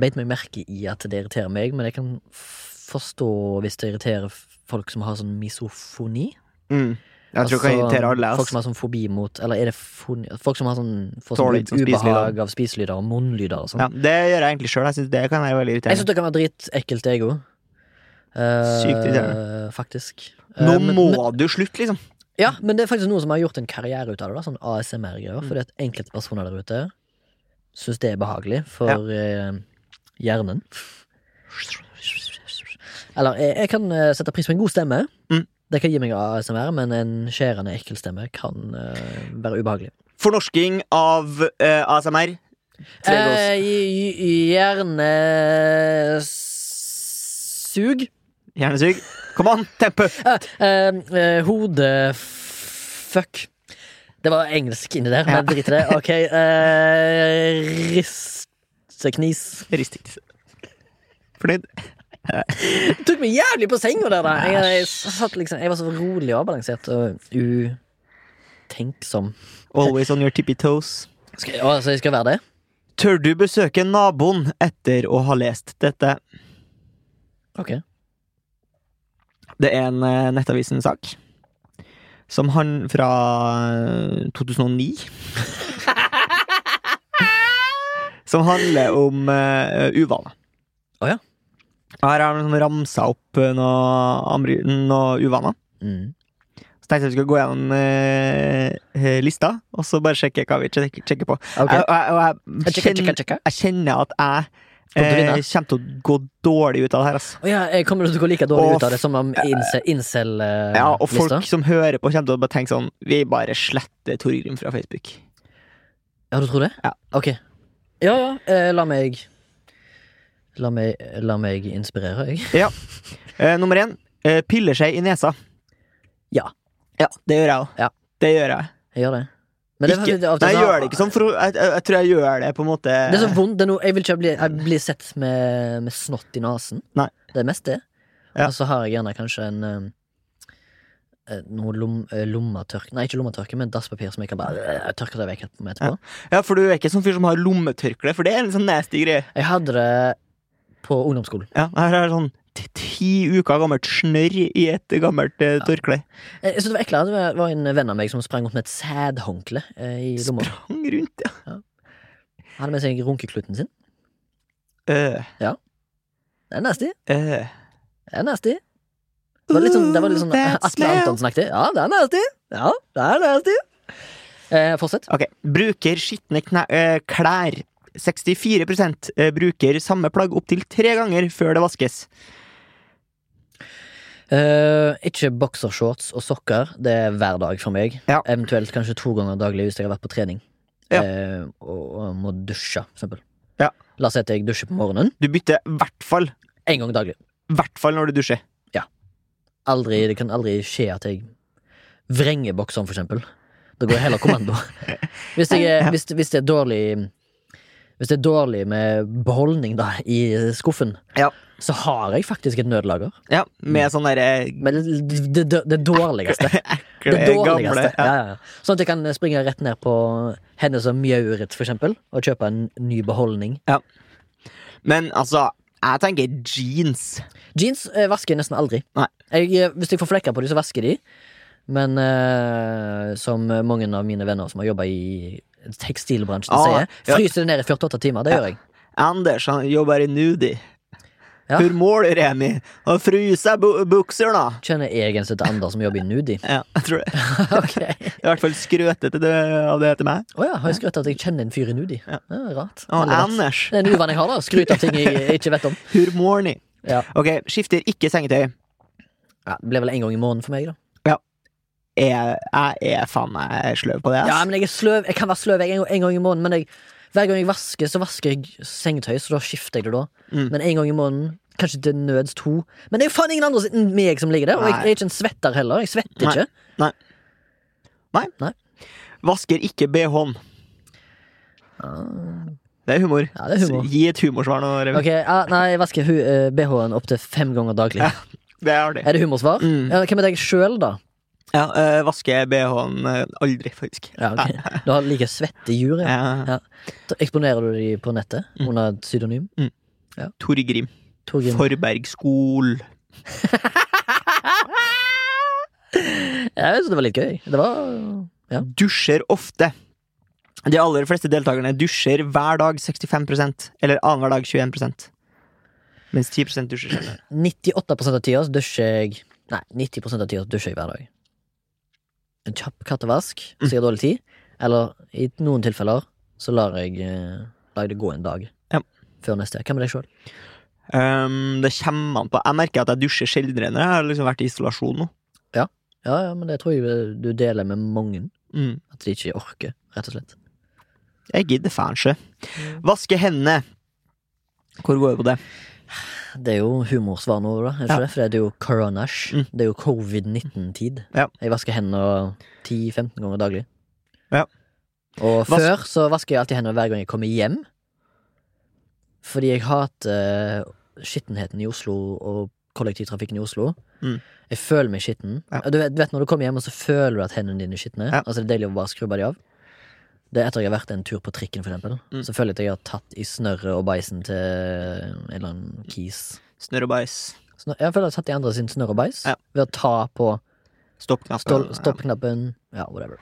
[SPEAKER 2] beit meg merke i at det irriterer meg, men jeg kan f- forstå hvis det irriterer folk som har sånn misofoni.
[SPEAKER 1] Mm. Jeg tror kan
[SPEAKER 2] Altså,
[SPEAKER 1] irritere alle.
[SPEAKER 2] Folk som har sånn fobi mot Eller er det foni, Folk som har sånn får sånn
[SPEAKER 1] sånn
[SPEAKER 2] ubehag av spiselyder og munnlyder og sånn.
[SPEAKER 1] Ja, det gjør jeg egentlig sjøl. Jeg synes det kan være veldig irriterende.
[SPEAKER 2] Jeg syns det kan være dritekkelt, jeg òg.
[SPEAKER 1] Sykt irriterende.
[SPEAKER 2] faktisk.
[SPEAKER 1] Nå
[SPEAKER 2] Eh, men-
[SPEAKER 1] må
[SPEAKER 2] men,
[SPEAKER 1] du slutte, liksom.
[SPEAKER 2] Ja, men det er faktisk noen som har gjort en karriere ut av det. Da, sånn ASMR-greier.
[SPEAKER 1] Mm.
[SPEAKER 2] Fordi at enkelte personer der ute syns det er behagelig for eh, hjernen. Eller jeg, jeg kan eh, sette pris på en god stemme.
[SPEAKER 1] Mm.
[SPEAKER 2] Det kan gi meg ASMR, men en skjærende ekkel stemme kan uh, være ubehagelig.
[SPEAKER 1] Fornorsking av uh, ASMR. Tregås.
[SPEAKER 2] Eh, Hjernesug.
[SPEAKER 1] Hjernesug. Kom an, tempo!
[SPEAKER 2] Eh, eh, eh, Hodefuck. Det var engelsk inni der, men drit i det. Ok. eh, risteknis.
[SPEAKER 1] Risteknis. Fornøyd?
[SPEAKER 2] Det tok meg jævlig på senga der, da. Jeg, jeg, satt liksom, jeg var så rolig og avbalansert og utenksom.
[SPEAKER 1] Always on your tippy toes.
[SPEAKER 2] Skal, jeg- altså, jeg skal være det?
[SPEAKER 1] Tør du besøke naboen etter å ha lest dette?
[SPEAKER 2] Ok.
[SPEAKER 1] Det er en uh, Nettavisen-sak. Som han fra eh, 2009. som handler om uh, uvaner.
[SPEAKER 2] Å ja.
[SPEAKER 1] Her har han ramsa opp noen noe, noe uvaner.
[SPEAKER 2] Mm.
[SPEAKER 1] Så tenkte jeg vi skulle gå gjennom eh, lista, og så bare sjekke hva vi sjekker, sjekker på. Jeg, kjenner, jeg kjenner at jeg eh, kommer til å gå dårlig ut av det her, altså.
[SPEAKER 2] Oh, ja, jeg kommer til å gå like dårlig
[SPEAKER 1] Og
[SPEAKER 2] ut av det som om incel-lista
[SPEAKER 1] Ja, og folk som hører på, kommer til å bare tenke sånn Vi bare sletter Torgrim fra Facebook.
[SPEAKER 2] Ja, du tror det?
[SPEAKER 1] Ja.
[SPEAKER 2] Ok. Ja, ja. Eh, la meg La meg, la meg inspirere, jeg.
[SPEAKER 1] Eh, nummer én. Eh, piller seg i nesa.
[SPEAKER 2] Ja.
[SPEAKER 1] Ja, det gjør jeg òg.
[SPEAKER 2] Ja.
[SPEAKER 1] Det gjør jeg.
[SPEAKER 2] Jeg gjør det. Men det
[SPEAKER 1] ikke,
[SPEAKER 2] det
[SPEAKER 1] nei, jeg gjør det ikke sånn, for jeg, jeg, jeg tror jeg gjør det på en måte
[SPEAKER 2] Det er så vondt. Det er noe, jeg vil ikke bli, jeg blir sett med, med snott i nesen.
[SPEAKER 1] Nei.
[SPEAKER 2] Det er mest det.
[SPEAKER 1] Ja.
[SPEAKER 2] Og så har jeg gjerne kanskje en eh, eh, noe lom, lommetørk lommetørke Nei, ikke lommetørke, men dasspapir som jeg kan bare eh, tørke det vekk etterpå. Ja.
[SPEAKER 1] Ja, for du er ikke sånn fyr som har lommetørkle, for det er en sånn nasty greie.
[SPEAKER 2] Jeg hadde det på ungdomsskolen.
[SPEAKER 1] Ja, her er sånn ti uker gammelt snørr i et gammelt eh, tørkle.
[SPEAKER 2] Ja. Jeg synes det var eklere. Det var- var en venn av meg som sprang rundt med et sædhåndkle eh, i lomma.
[SPEAKER 1] Sprang rundt, ja.
[SPEAKER 2] Hadde med seg runkekluten sin.
[SPEAKER 1] Øh,
[SPEAKER 2] Det er nasty.
[SPEAKER 1] øh.
[SPEAKER 2] Det er nasty. Det var litt sånn, det var litt sånn Atle. Antonsen-aktig. Ja, det er nasty. Ja, det er nasty. Eh, fortsett.
[SPEAKER 1] Ok, bruker skitne eh, klær. 64 eh, bruker samme plagg opptil tre ganger før det vaskes.
[SPEAKER 2] Uh, ikke boksershorts og sokker. Det er hver dag for meg.
[SPEAKER 1] Ja.
[SPEAKER 2] Eventuelt kanskje to ganger daglig hvis jeg har vært på trening.
[SPEAKER 1] Ja.
[SPEAKER 2] uh, og, og må dusje, for eksempel.
[SPEAKER 1] Ja.
[SPEAKER 2] La oss si at jeg dusjer på morgenen.
[SPEAKER 1] Du bytter i hvert fall,
[SPEAKER 2] En gang daglig.
[SPEAKER 1] hvert fall når du dusjer.
[SPEAKER 2] Aldri, det kan aldri skje at jeg vrenger bokseren, for eksempel. Da går jeg heller kommando. Hvis, jeg,
[SPEAKER 1] Ja.
[SPEAKER 2] hvis, hvis det er dårlig Hvis det er dårlig med beholdning da i skuffen,
[SPEAKER 1] Ja.
[SPEAKER 2] så har jeg faktisk et nødlager.
[SPEAKER 1] Ja, med sånn derre
[SPEAKER 2] det, det, det, det dårligste.
[SPEAKER 1] ekle,
[SPEAKER 2] Det dårligste.
[SPEAKER 1] gamle
[SPEAKER 2] Ja. Ja, ja. Sånn at jeg kan springe rett ned på Hennes og mjauret, for eksempel, og kjøpe en ny beholdning.
[SPEAKER 1] Men altså, jeg tenker jeans.
[SPEAKER 2] Jeans eh, vasker jeg nesten aldri. Jeg, eh, hvis jeg får flekker på dem, så vasker de. Men eh, som mange av mine venner som har jobba i tekstilbransjen, sier, fryser det ned i 48 timer. Det gjør jeg.
[SPEAKER 1] Anders han jobber i Nudi.
[SPEAKER 2] Ja.
[SPEAKER 1] Hvor måler Remi? Han fryser bu bukser, da.
[SPEAKER 2] Kjenner jeg en som heter Anders som jobber i Nudi?
[SPEAKER 1] Ja, jeg tror det. okay. I hvert fall skrøtete av det til meg.
[SPEAKER 2] Å ja, har jeg skrøtet at jeg kjenner en fyr i Nudi?
[SPEAKER 1] Ja.
[SPEAKER 2] Ja, rart.
[SPEAKER 1] Og Anders.
[SPEAKER 2] Det er en uvane jeg har, da. Skryt av ting jeg ikke vet om.
[SPEAKER 1] Måler ni?
[SPEAKER 2] Ja.
[SPEAKER 1] Ok, skifter ikke sengetøy.
[SPEAKER 2] Ja, det ble vel en gang i måneden for meg, da.
[SPEAKER 1] Jeg, jeg er faen meg sløv på det. ass.
[SPEAKER 2] Ja, men jeg er sløv. Jeg kan være sløv en, en gang i måneden, men jeg, hver gang jeg vasker, så vasker jeg sengetøy, så da skifter jeg det da.
[SPEAKER 1] Mm.
[SPEAKER 2] Men en gang i måneden, kanskje til nøds to. Men det er jo faen ingen andre enn meg som ligger der, og jeg, jeg er ikke en svetter heller. Jeg svetter
[SPEAKER 1] Nei.
[SPEAKER 2] ikke.
[SPEAKER 1] Vasker ikke BH-en.
[SPEAKER 2] Ah,
[SPEAKER 1] Det er humor.
[SPEAKER 2] Ja, det er humor.
[SPEAKER 1] Gi et humorsvar nå, Remi.
[SPEAKER 2] Okay, ja, Nei, jeg vasker uh, eh, BH-en opptil fem ganger daglig.
[SPEAKER 1] Ja. Det er det.
[SPEAKER 2] Er det humorsvar?
[SPEAKER 1] Mm.
[SPEAKER 2] Ja, Hvem er deg sjøl, da?
[SPEAKER 1] Ja, øh, vasker BH-en øh, aldri, faktisk.
[SPEAKER 2] Ja, ok Du har like svette jur, ja.
[SPEAKER 1] Ja.
[SPEAKER 2] Ja. Eksponerer du de på nettet
[SPEAKER 1] Mm.
[SPEAKER 2] under et pseudonym?
[SPEAKER 1] Torgrim.
[SPEAKER 2] Torgrim.
[SPEAKER 1] Forberg skol.
[SPEAKER 2] Jeg syns det var litt gøy. Det var Ja.
[SPEAKER 1] Dusjer ofte. De aller fleste deltakerne dusjer hver dag 65% eller annenhver dag 21% Mens 10% dusjer sjelden.
[SPEAKER 2] 98% av tida dusjer jeg Nei, 90% av tida dusjer jeg hver dag. En kjapp kattevask så jeg har dårlig tid. Eller i noen tilfeller så lar jeg, eh, lar jeg det gå en dag
[SPEAKER 1] Ja.
[SPEAKER 2] før neste. Hva med deg sjøl?
[SPEAKER 1] Um, det kommer an på. Jeg merker at jeg dusjer sjeldnere. Jeg har liksom vært i isolasjon nå.
[SPEAKER 2] Ja, ja, men det tror jeg du deler med mange.
[SPEAKER 1] Mm.
[SPEAKER 2] At de ikke orker, rett og slett.
[SPEAKER 1] Jeg gidder faen ikke. Vaske hendene. Hvor går vi på det?
[SPEAKER 2] Det er jo humorsvar nå, da. Er det
[SPEAKER 1] Ja.
[SPEAKER 2] det? For det er jo coronash.
[SPEAKER 1] Mm.
[SPEAKER 2] Det er jo covid-19-tid.
[SPEAKER 1] Ja.
[SPEAKER 2] Jeg vasker hendene 10-15 ganger daglig.
[SPEAKER 1] Ja.
[SPEAKER 2] Og
[SPEAKER 1] Vas-
[SPEAKER 2] før så vasker jeg alltid hendene hver gang jeg kommer hjem. Fordi jeg hater eh, skittenheten i Oslo og kollektivtrafikken i Oslo.
[SPEAKER 1] Mm.
[SPEAKER 2] Jeg føler meg skitten.
[SPEAKER 1] Ja.
[SPEAKER 2] Du, vet, du vet når du kommer hjem, og så føler du at hendene dine er skitne. Altså Det er deilig å bare skrubbe de av. Det er etter jeg har vært en tur på trikken, for eksempel.
[SPEAKER 1] Mm.
[SPEAKER 2] Så føler jeg at jeg har tatt i snørret og beisen til en eller annen kis.
[SPEAKER 1] Snørr og bæsj.
[SPEAKER 2] Snør, jeg føler jeg har tatt i andre sin snørr og beis
[SPEAKER 1] Ja.
[SPEAKER 2] ved å ta på
[SPEAKER 1] Stoppknappen.
[SPEAKER 2] stoppknappen. Ja, whatever.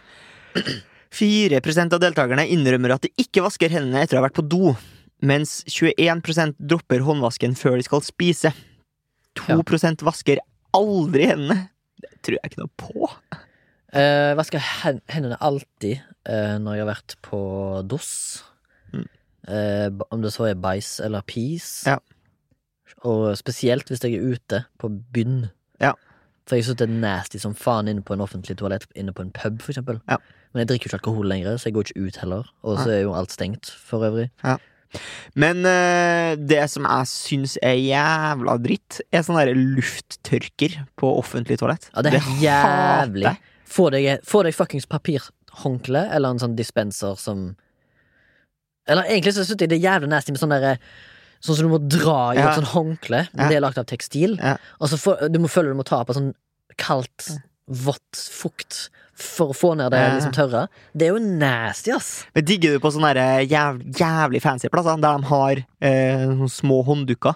[SPEAKER 1] 4% av deltakerne innrømmer at de ikke vasker hendene etter å ha vært på do, mens 21% dropper håndvasken før de skal spise. 2% vasker aldri hendene. Det tror jeg ikke noe på.
[SPEAKER 2] Eh, vasker hen hendene alltid eh, når jeg har vært på DOS.
[SPEAKER 1] Mm.
[SPEAKER 2] Eh, om det så er bæsj eller pis.
[SPEAKER 1] Ja.
[SPEAKER 2] Og spesielt hvis jeg er ute på byen.
[SPEAKER 1] Ja.
[SPEAKER 2] For jeg syns det er nasty som faen inne på en offentlig toalett inne på en pub, for eksempel.
[SPEAKER 1] Ja.
[SPEAKER 2] Men jeg drikker jo ikke alkohol lenger, så jeg går ikke ut heller. Og så er jo alt stengt for øvrig.
[SPEAKER 1] Men eh, det som jeg syns er jævla dritt, er sånn derre lufttørker på offentlig toalett.
[SPEAKER 2] Ja, det er helt jævlig. Få deg, få deg fuckings papirhåndkle eller en sånn dispenser som Eller egentlig så syns jeg det er jævlig nasty med sånn derre Sånn som du må dra i
[SPEAKER 1] Ja.
[SPEAKER 2] et sånn håndkle, men
[SPEAKER 1] Ja.
[SPEAKER 2] det er lagd av tekstil.
[SPEAKER 1] Ja.
[SPEAKER 2] Og så for, du må føle du må ta på sånn kaldt, vått fukt for å få ned det liksom tørre. Det er jo nasty, ass.
[SPEAKER 1] Men digger du på sånne der jæv, jævlig fancy plasser, der de har eh, små hånddukker?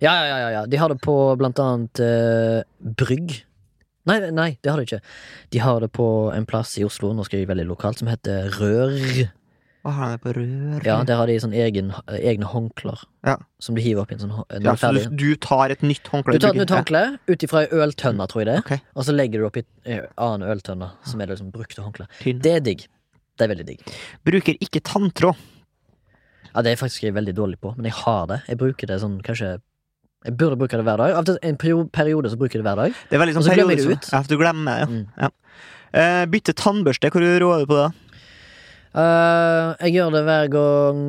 [SPEAKER 2] Ja, ja, ja, ja, ja. De har det på blant annet eh, Brygg. Nei, nei, det har de ikke. De har det på en plass i Oslo, nå skal jeg veldig lokalt, som heter Rør.
[SPEAKER 1] Hva har de på rør?
[SPEAKER 2] Ja, der har de sånn egen, egne håndklær
[SPEAKER 1] Ja.
[SPEAKER 2] som de hiver opp i en sånn hå-
[SPEAKER 1] Ja, så du, du tar et nytt håndkle?
[SPEAKER 2] Du tar et nytt håndkle ut ifra ei øltønne, tror jeg det
[SPEAKER 1] okay.
[SPEAKER 2] Og så legger du oppi en annen øltønne, som er det liksom brukte håndkle. Det er digg. Det er veldig digg.
[SPEAKER 1] Bruker ikke tanntråd.
[SPEAKER 2] Ja, det er faktisk jeg veldig dårlig på, men jeg har det. Jeg bruker det sånn kanskje Jeg burde bruke det hver dag. Av en periode så bruker jeg det hver dag.
[SPEAKER 1] Det er veldig sånn
[SPEAKER 2] så
[SPEAKER 1] periode som- Ja, du glemmer ja.
[SPEAKER 2] Mm.
[SPEAKER 1] ja. Eh, bytte tannbørste, hvor råder du på det?
[SPEAKER 2] Uh, jeg gjør det hver gang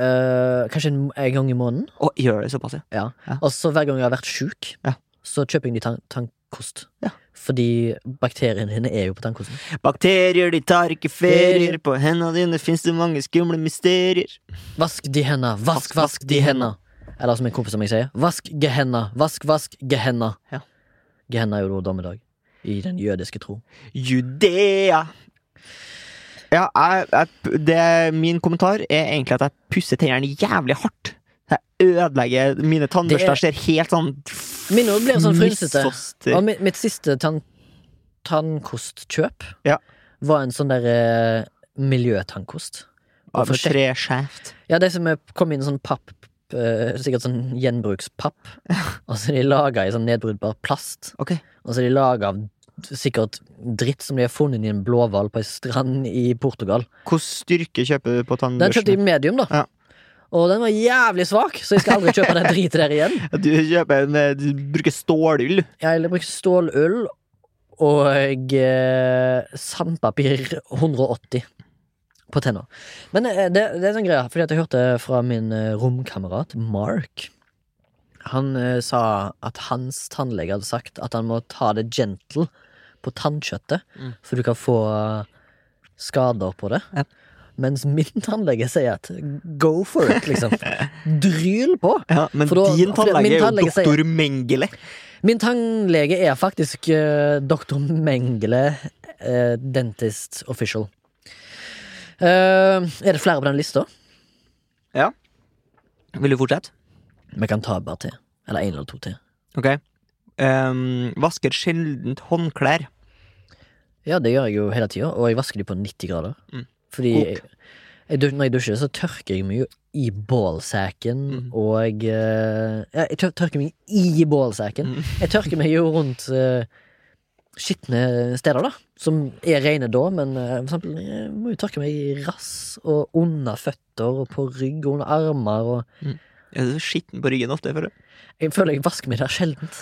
[SPEAKER 2] uh, Kanskje en, en gang i måneden.
[SPEAKER 1] Og gjør det såpass, ja.
[SPEAKER 2] Ja.
[SPEAKER 1] Ja.
[SPEAKER 2] Og så hver gang jeg har vært sjuk,
[SPEAKER 1] Ja.
[SPEAKER 2] så kjøper jeg ny tann tannkost.
[SPEAKER 1] Ja.
[SPEAKER 2] Fordi bakteriene dine er jo på tannkosten.
[SPEAKER 1] Bakterier, de tar ikke ferier. På hendene dine fins det mange skumle mysterier.
[SPEAKER 2] Vask de henda, vask,
[SPEAKER 1] Vask,
[SPEAKER 2] vask de henda. Eller som en kompis av meg sier, vask gehenna, vask, vask gehenna.
[SPEAKER 1] Ja.
[SPEAKER 2] Gehenna er jo da dommedag. I den jødiske tro.
[SPEAKER 1] Judea. Ja, jeg, jeg, det, min kommentar er egentlig at jeg pusser tennene jævlig hardt. Jeg ødelegger Mine tannbørster ser helt sånn
[SPEAKER 2] Mine blir sånn frynsete. Og mitt, mitt siste tann, tannkostkjøp
[SPEAKER 1] Ja.
[SPEAKER 2] var en sånn der eh, miljøtannkost.
[SPEAKER 1] av
[SPEAKER 2] tre
[SPEAKER 1] skjevt?
[SPEAKER 2] Ja, de som kom inn sånn papp Sikkert sånn gjenbrukspapp. Og så er de laga i sånn nedbrytbar plast.
[SPEAKER 1] Okay.
[SPEAKER 2] Og så er de laga av sikkert dritt som de har funnet i en blåhval på ei strand i Portugal.
[SPEAKER 1] Hvilken styrke kjøper du på
[SPEAKER 2] Den kjøpte jeg
[SPEAKER 1] i
[SPEAKER 2] medium, da.
[SPEAKER 1] Ja.
[SPEAKER 2] Og den var jævlig svak, så jeg skal aldri kjøpe den dritet der igjen.
[SPEAKER 1] Du en, eh, du bruker stålull.
[SPEAKER 2] Jeg bruker stålull og eh, sandpapir 180 på tenna. Men eh, det, det er sånn greia, fordi at jeg hørte fra min eh, romkamerat Mark. Han eh, sa at hans tannlege hadde sagt at han må ta det gentle på tannkjøttet,
[SPEAKER 1] Mm.
[SPEAKER 2] for du kan få eh, skader på det.
[SPEAKER 1] Ja.
[SPEAKER 2] Mens min tannlege sier at go for it, liksom. Dryl på!
[SPEAKER 1] Ja, men
[SPEAKER 2] da-
[SPEAKER 1] din tannlege er jo doktor Mengele.
[SPEAKER 2] Min tannlege er faktisk uh, doktor Mengele, uh, dentist official. Eh, er det flere på den lista? Ja.
[SPEAKER 1] Vil du fortsette?
[SPEAKER 2] Vi kan ta bare til. Eller én eller to til.
[SPEAKER 1] Ok. Um, vasker sjelden håndklær.
[SPEAKER 2] Ja, det gjør jeg jo hele tida, og jeg vasker de på 90 grader.
[SPEAKER 1] Mm.
[SPEAKER 2] Fordi jeg, jeg, når jeg dusjer, så tørker jeg meg jo i bålsekken,
[SPEAKER 1] Mm.
[SPEAKER 2] og uh, ja, Jeg tør- tørker meg i bålsekken.
[SPEAKER 1] Mm.
[SPEAKER 2] Jeg tørker meg jo rundt uh, skitne steder, da. Som er rene da, men eh, for eksempel jeg må jo tørke meg i rass og under føtter og på rygg og under armer og
[SPEAKER 1] Er du skitten på ryggen ofte? Føler
[SPEAKER 2] Jeg føler jeg vasker meg der sjeldent.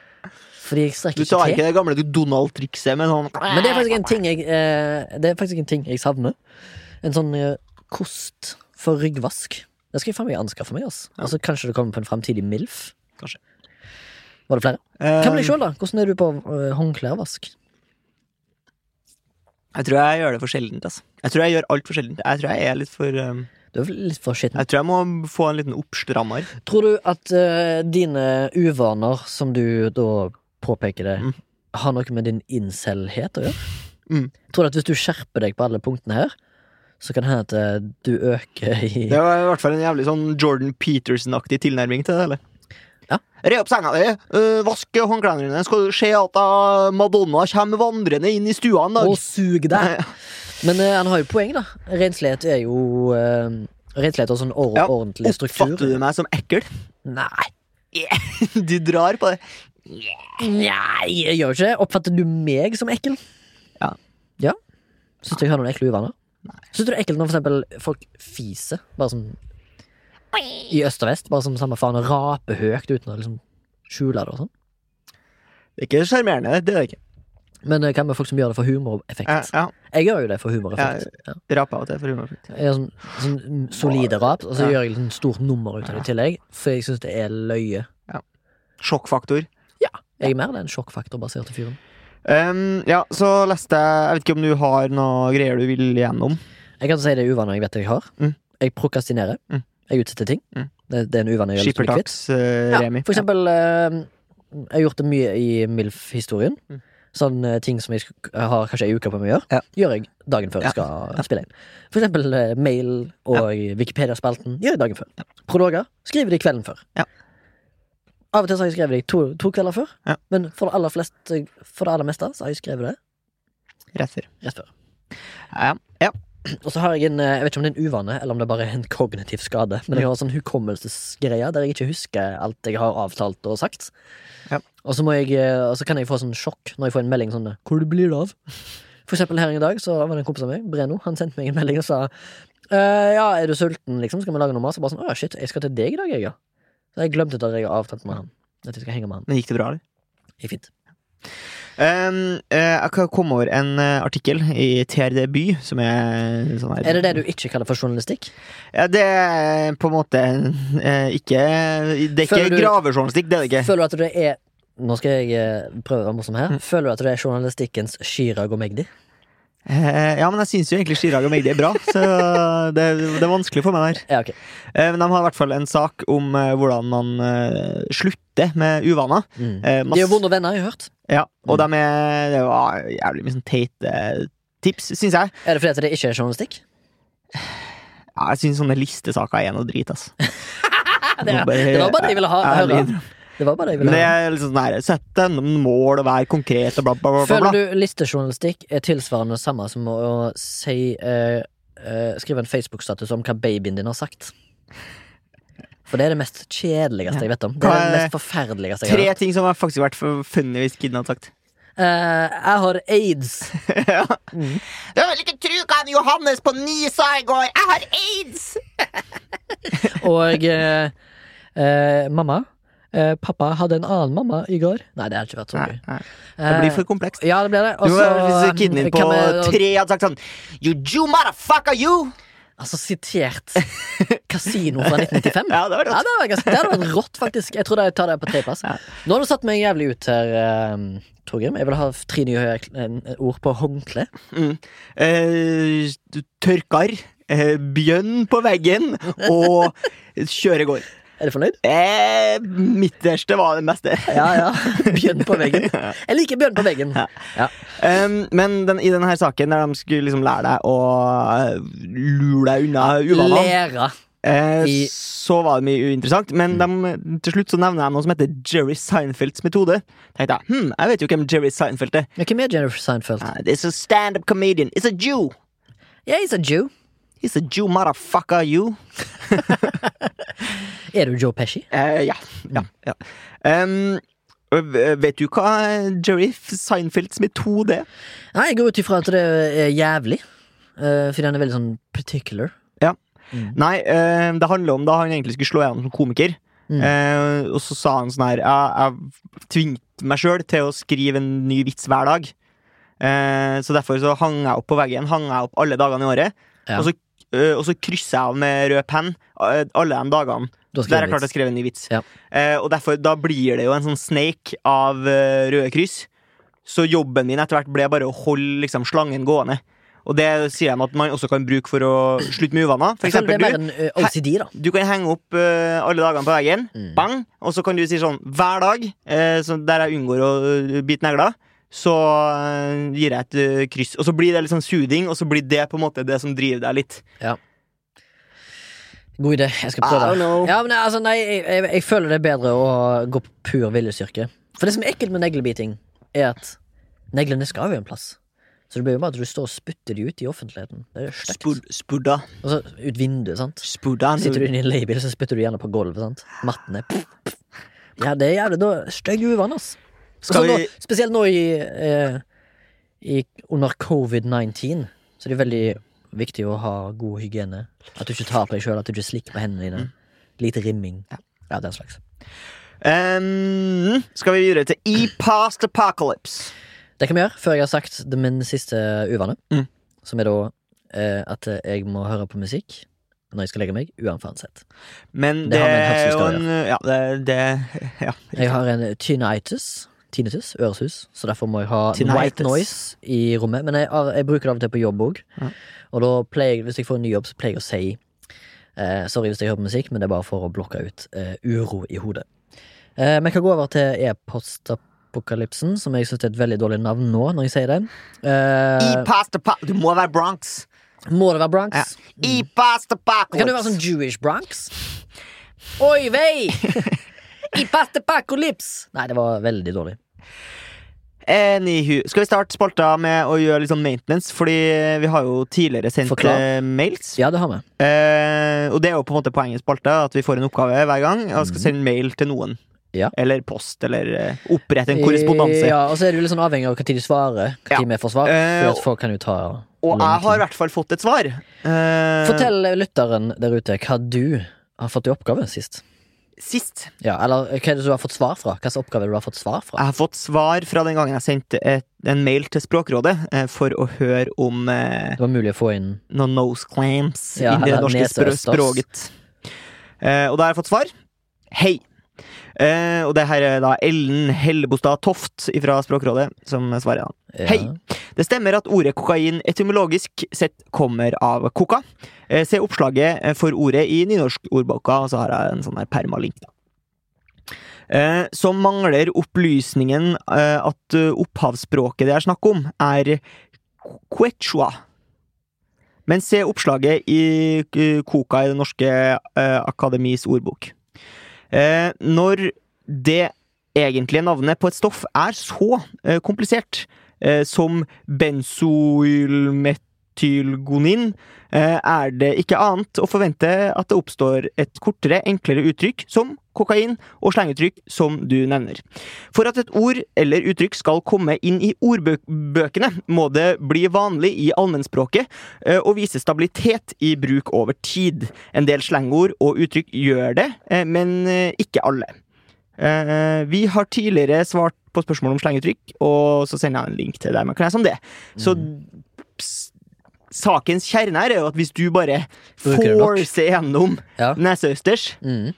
[SPEAKER 2] Fordi jeg strekker ikke til.
[SPEAKER 1] Du tar ikke det gamle Donald-trikset med sånn
[SPEAKER 2] Men det er faktisk en ting jeg eh, Det er faktisk en ting jeg savner. En sånn eh, kost for ryggvask. Det skal jeg faen meg anskaffe meg. ass
[SPEAKER 1] Ja.
[SPEAKER 2] Altså Kanskje det kommer på en framtidig MILF.
[SPEAKER 1] Kanskje.
[SPEAKER 2] Var det flere? Hva med deg sjøl, da? Hvordan er du på uh, håndklærvask?
[SPEAKER 1] Jeg tror jeg gjør det for sjeldent. Altså. Jeg tror jeg gjør alt for sjeldent. Jeg tror jeg er litt for um,
[SPEAKER 2] Du er litt for skitten.
[SPEAKER 1] Jeg tror jeg må få en liten oppstrammer.
[SPEAKER 2] Tror du at uh, dine uvaner, som du da påpeker det,
[SPEAKER 1] Mm.
[SPEAKER 2] har noe med din incel-het å gjøre?
[SPEAKER 1] Mm.
[SPEAKER 2] Tror du at hvis du skjerper deg på alle punktene her, så kan det hende at eh, du øker i
[SPEAKER 1] Det var i hvert fall en jævlig sånn Jordan Peterson-aktig tilnærming til det. eller?
[SPEAKER 2] Ja.
[SPEAKER 1] Re opp senga di, øh, vask håndklærne dine, skal du se at da Madonna kommer vandrende inn i stua en dag.
[SPEAKER 2] Og sug deg! Men eh, han har jo poeng, da. Renslighet er jo uh, Renslighet og sånn or
[SPEAKER 1] Ja,
[SPEAKER 2] ordentlig struktur.
[SPEAKER 1] Oppfatter du meg som ekkel?
[SPEAKER 2] Nei.
[SPEAKER 1] Du drar på det.
[SPEAKER 2] Nei, jeg gjør ikke det. Oppfatter du meg som ekkel?
[SPEAKER 1] Ja.
[SPEAKER 2] Ja. Syns du jeg har noen ekle uvaner? Syns du det er ekkelt når for eksempel folk fiser, bare som i øst og vest? Bare som samme faen, og raper høyt uten å liksom skjule det og sånn?
[SPEAKER 1] Det er ikke sjarmerende, det er det ikke.
[SPEAKER 2] Men hvem hva med folk som gjør det for humoreffekt?
[SPEAKER 1] Ja, ja.
[SPEAKER 2] Jeg gjør jo det for humoreffekt. Ja.
[SPEAKER 1] raper av og til for humoreffekt.
[SPEAKER 2] Jeg gjør sånn, sånn solide rap, og så
[SPEAKER 1] Ja.
[SPEAKER 2] gjør jeg liksom stort nummer ut av det i tillegg, for jeg syns det er løye.
[SPEAKER 1] Sjokkfaktor. Ja.
[SPEAKER 2] Jeg er mer den sjokkfaktorbaserte fyren.
[SPEAKER 1] Um, ja, så leste jeg Jeg vet ikke om du har noe greier du vil gjennom?
[SPEAKER 2] Jeg kan si det er uvaner jeg vet jeg har.
[SPEAKER 1] Mm.
[SPEAKER 2] Jeg prokastinerer.
[SPEAKER 1] Mm.
[SPEAKER 2] Jeg utsetter ting.
[SPEAKER 1] Mm.
[SPEAKER 2] Det, det er en uvane jeg gjør. lyst til å bli kvitt.
[SPEAKER 1] Skippertaks, uh,
[SPEAKER 2] Ja, for eksempel uh, Jeg har gjort det mye i MILF-historien.
[SPEAKER 1] Mm.
[SPEAKER 2] Sånne ting som jeg har kanskje ei uke på meg å gjøre,
[SPEAKER 1] Ja.
[SPEAKER 2] gjør jeg dagen før
[SPEAKER 1] Ja.
[SPEAKER 2] jeg skal spille inn. For eksempel eh, mail og Wikipedia-spalten gjør jeg dagen før. Prologer skriver de kvelden før.
[SPEAKER 1] Ja.
[SPEAKER 2] Av og til har jeg skrevet de to, to kvelder før,
[SPEAKER 1] Ja.
[SPEAKER 2] men for det, aller fleste, for det aller meste så har jeg skrevet det
[SPEAKER 1] Rett før.
[SPEAKER 2] rett før.
[SPEAKER 1] Ja, ja.
[SPEAKER 2] Og så har jeg en eh, Jeg vet ikke om det er en uvane, eller om det bare er en kognitiv skade, men jeg har en sånn hukommelsesgreie der jeg ikke husker alt jeg har avtalt og sagt.
[SPEAKER 1] Ja.
[SPEAKER 2] Og så må jeg eh, Og så kan jeg få sånn sjokk når jeg får en melding sånn Hvor blir det av? For eksempel her i dag så var det en kompis av meg, Breno, han sendte meg en melding og sa «Eh, Ja, er du sulten, liksom? Skal vi lage noe mat? Så bare sånn Å, shit, jeg skal til deg i dag, jeg, ja. Så jeg glemte at jeg har avtalt med han. At jeg skal henge med han.
[SPEAKER 1] Men gikk det bra, eller?
[SPEAKER 2] Gikk fint.
[SPEAKER 1] Um, eh, jeg kan komme over en eh, artikkel i TRD By som er sånn her
[SPEAKER 2] Er det det du ikke kaller for journalistikk?
[SPEAKER 1] Ja, det er på en måte eh, ikke Det er
[SPEAKER 2] Føler ikke
[SPEAKER 1] gravejournalistikk, det er det ikke.
[SPEAKER 2] Føler du at det er Nå skal jeg prøve å være morsom her. Føler du at det er journalistikkens Chirag og Magdi?
[SPEAKER 1] Eh, ja, men jeg syns jo egentlig Chirag og Magdi er bra, så det, det er vanskelig for meg der.
[SPEAKER 2] Ja, ok.
[SPEAKER 1] Eh, men de har i hvert fall en sak om eh, hvordan man slutter med uvaner.
[SPEAKER 2] Mm. De er vonde venner, jeg har hørt.
[SPEAKER 1] Ja, og
[SPEAKER 2] Mm.
[SPEAKER 1] de er Det var jævlig mye sånn teite tips, syns jeg.
[SPEAKER 2] Er det fordi det ikke er journalistikk?
[SPEAKER 1] Ja, jeg syns sånne listesaker er noe drit.
[SPEAKER 2] Det, det var bare det jeg ville ha, høre. Det var bare det jeg
[SPEAKER 1] Men
[SPEAKER 2] ville
[SPEAKER 1] det er liksom sånn her Sett deg noen mål og vær konkret og bla, bla, bla. bla,
[SPEAKER 2] Føler du listejournalistikk er tilsvarende det samme som å si eh, eh, Skrive en Facebook-status om hva babyen din har sagt? For det er det mest kjedeligste jeg vet om. Det er det mest forferdeligste jeg har
[SPEAKER 1] Tre
[SPEAKER 2] hørt.
[SPEAKER 1] ting som har faktisk vært funny hvis kiden hadde sagt.
[SPEAKER 2] Eh, jeg har aids.
[SPEAKER 1] ja.
[SPEAKER 2] Mm.
[SPEAKER 1] Du vil ikke tru hva han Johannes på ni sa i går! Jeg har aids!
[SPEAKER 2] Og eh, eh, mamma eh, Pappa hadde en annen mamma i går. Nei, det hadde ikke vært så
[SPEAKER 1] Nei,
[SPEAKER 2] gøy.
[SPEAKER 1] nei. Det blir for komplekst.
[SPEAKER 2] Ja, det blir det.
[SPEAKER 1] Du
[SPEAKER 2] Og
[SPEAKER 1] må,
[SPEAKER 2] så,
[SPEAKER 1] hvis kiden din på
[SPEAKER 2] vi-
[SPEAKER 1] tre hadde sagt sånn You Jew motherfucker, you!
[SPEAKER 2] Altså sitert Casino fra 1995.
[SPEAKER 1] Ja, det var
[SPEAKER 2] Ja,
[SPEAKER 1] rått.
[SPEAKER 2] det, var ganske, det hadde vært rått, faktisk. Jeg tror jeg tar det på tredjeplass.
[SPEAKER 1] Ja.
[SPEAKER 2] Nå har du satt meg jævlig ut her, um, Torgrim. Jeg vil ha tre nye eh, ord på håndkle.
[SPEAKER 1] Mm. Eh, tørkar, eh, bjønn på veggen og kjøregård.
[SPEAKER 2] Er du fornøyd?
[SPEAKER 1] Eh, midterste var det meste.
[SPEAKER 2] Ja, ja. Bjørn på veggen. Jeg liker bjørn på veggen.
[SPEAKER 1] Ja. Um, men den, i denne saken der de skulle liksom lære deg å eh, lure deg unna uvanene
[SPEAKER 2] Lære.
[SPEAKER 1] eh,
[SPEAKER 2] i-
[SPEAKER 1] så var det mye uinteressant. Men de, til slutt så nevner jeg noe som heter Jerry Seinfelds metode. Tenkte jeg, hm, jeg vet jo hvem Jerry Seinfeld er.
[SPEAKER 2] Ja, Hvem er Jerry Seinfeld?
[SPEAKER 1] Uh, it's a stand-up comedian. It's a Jew.
[SPEAKER 2] Yeah, he's a Jew.
[SPEAKER 1] He's a Jew motherfucker, you.
[SPEAKER 2] Er du Joe Pesci?
[SPEAKER 1] Eh, ja. ja, ja. Um, vet du hva Jerry Seinfelds metode er?
[SPEAKER 2] Nei, Jeg går ut ifra at det er jævlig. Uh, fordi han er veldig sånn particular.
[SPEAKER 1] Nei, uh, det handler om da han egentlig skulle slå igjennom som komiker.
[SPEAKER 2] Mm.
[SPEAKER 1] Uh, og så sa han sånn her Jeg, tvingte meg sjøl til å skrive en ny vits hver dag. Uh, så derfor så hang jeg opp på veggen Hang jeg opp alle dagene i året.
[SPEAKER 2] Ja.
[SPEAKER 1] Og, så, uh, og så krysser jeg av med rød penn alle de dagene.
[SPEAKER 2] Har
[SPEAKER 1] Der
[SPEAKER 2] skrevet
[SPEAKER 1] jeg
[SPEAKER 2] klart
[SPEAKER 1] å skrive en ny vits.
[SPEAKER 2] Ja.
[SPEAKER 1] Eh, og derfor, da blir det jo en sånn snake av uh, røde kryss. Så jobben min etter hvert ble bare å holde liksom, slangen gående. Og det sier de at man også kan bruke for å slutte med uvaner. For
[SPEAKER 2] eksempel, det er mer en uh, OCD, da.
[SPEAKER 1] Du kan henge opp uh, alle dagene på veggen,
[SPEAKER 2] Mm.
[SPEAKER 1] bang, og så kan du si sånn hver dag, uh, så der jeg unngår å eh, bite negler, så eh, gir jeg et eh, kryss. Og så blir det litt sånn soothing, og så blir det på en måte det som driver deg litt.
[SPEAKER 2] God idé. Jeg skal prøve.
[SPEAKER 1] det.
[SPEAKER 2] Ja, men altså, nei, jeg, jeg, jeg føler det er bedre å gå på pur viljestyrke. For det som er ekkelt med neglebiting, er at neglene skal jo en plass. Så det blir jo bare at du står og spytter de ut i offentligheten. Det er stygt.
[SPEAKER 1] Spud, spudda.
[SPEAKER 2] Og så ut vinduet, sant.
[SPEAKER 1] Spudda.
[SPEAKER 2] Sitter du inne i en leiebil, så spytter du gjerne på gulvet, sant. Mattene. Ja, det er jævlig da, stygg uvane, ass. Skal
[SPEAKER 1] Skal
[SPEAKER 2] nå, spesielt nå i, eh, i Under covid-19, så det er veldig Viktig å ha god hygiene. At du ikke tar på deg sjøl, at du ikke slikker på hendene dine. Lite rimming. Ja, den slags.
[SPEAKER 1] Um, skal vi videre til E Past Apocalypse?
[SPEAKER 2] Det kan vi gjøre før jeg har sagt det min siste uvane.
[SPEAKER 1] Mm.
[SPEAKER 2] Som er da eh, at jeg må høre på musikk når jeg skal legge meg, uansett.
[SPEAKER 1] Men
[SPEAKER 2] Det
[SPEAKER 1] det, er jo en Ja, det, det Ja.
[SPEAKER 2] Jeg har en tinnitus. Tinnitus, øresus, så derfor må jeg ha
[SPEAKER 1] Tinnitus.
[SPEAKER 2] white noise i rommet. Men jeg, jeg bruker det av og til på jobb òg.
[SPEAKER 1] Ja.
[SPEAKER 2] Og da pleier jeg, hvis jeg får en ny jobb, så pleier jeg å si eh, Sorry hvis jeg hører på musikk, men det er bare for å blokke ut eh, uro i hodet. Eh, men jeg kan gå over til e-postapokalypsen, som jeg syns er et veldig dårlig navn nå, når jeg sier det. Eh,
[SPEAKER 1] Du må være Bronx.
[SPEAKER 2] må det være Bronx?
[SPEAKER 1] Ja. E Past
[SPEAKER 2] Kan det være sånn Jewish Bronx? Oi vei! I pastapakolyps! Nei, det var veldig dårlig.
[SPEAKER 1] Anywho. Skal vi starte spalta med å gjøre litt sånn maintenance? Fordi vi har jo tidligere sendt
[SPEAKER 2] Forklar.
[SPEAKER 1] eh, mails.
[SPEAKER 2] Ja, det har vi.
[SPEAKER 1] Eh, og det er jo på en måte poenget i spalta, at vi får en oppgave hver gang og skal sende mail til noen.
[SPEAKER 2] Mhm. Ja.
[SPEAKER 1] Eller post, eller eh, opprette en korrespondanse.
[SPEAKER 2] Ja, og så er det jo litt sånn avhengig av når du svarer. Hva
[SPEAKER 1] Ja.
[SPEAKER 2] vi får svar.
[SPEAKER 1] Eh,
[SPEAKER 2] For at folk kan jo ta
[SPEAKER 1] Og jeg har i hvert fall fått et svar. Eh,
[SPEAKER 2] Fortell lytteren der ute hva du har fått i oppgave sist.
[SPEAKER 1] Sist.
[SPEAKER 2] Ja, Eller hva er det du har fått svar fra? Hvilken oppgave du har fått svar fra?
[SPEAKER 1] Jeg har fått svar fra den gangen jeg sendte et, en mail til Språkrådet eh, for å høre om eh,
[SPEAKER 2] Det var mulig å få inn
[SPEAKER 1] noen nose claims
[SPEAKER 2] Ja,
[SPEAKER 1] i det norske språket. Eh, og da har jeg fått svar. Hei. Eh, og det her er da Ellen Hellebostad Toft fra Språkrådet som svarer.
[SPEAKER 2] ja.
[SPEAKER 1] Hei. Det stemmer at ordet kokain etymologisk sett kommer av koka. Eh, se oppslaget eh, for ordet i nynorskordboka, og så har jeg en sånn her permalink. da. Eh, så mangler opplysningen eh, at eh, opphavsspråket det er snakk om, er quechua. Men se oppslaget i koka i Det norske akademis ordbok. Eh, når det egentlige navnet på et stoff er så eh, komplisert eh, som benzoylmetylgonin, eh, er det ikke annet å forvente at det oppstår et kortere, enklere uttrykk som kokain og slengeuttrykk som du nevner. For at et ord eller uttrykk skal komme inn i ordbøkene, må det bli vanlig i allmennspråket eh, og vise stabilitet i bruk over tid. En del slengord og uttrykk gjør det, eh, men ikke alle. Vi har tidligere svart på spørsmål om slengetrykk, og så sender jeg en link til deg. Men kan jeg som det. Så ps- sakens kjerne her er jo at hvis du bare
[SPEAKER 2] Bruker det
[SPEAKER 1] forcer gjennom
[SPEAKER 2] Ja.
[SPEAKER 1] neseøsters,
[SPEAKER 2] Mm.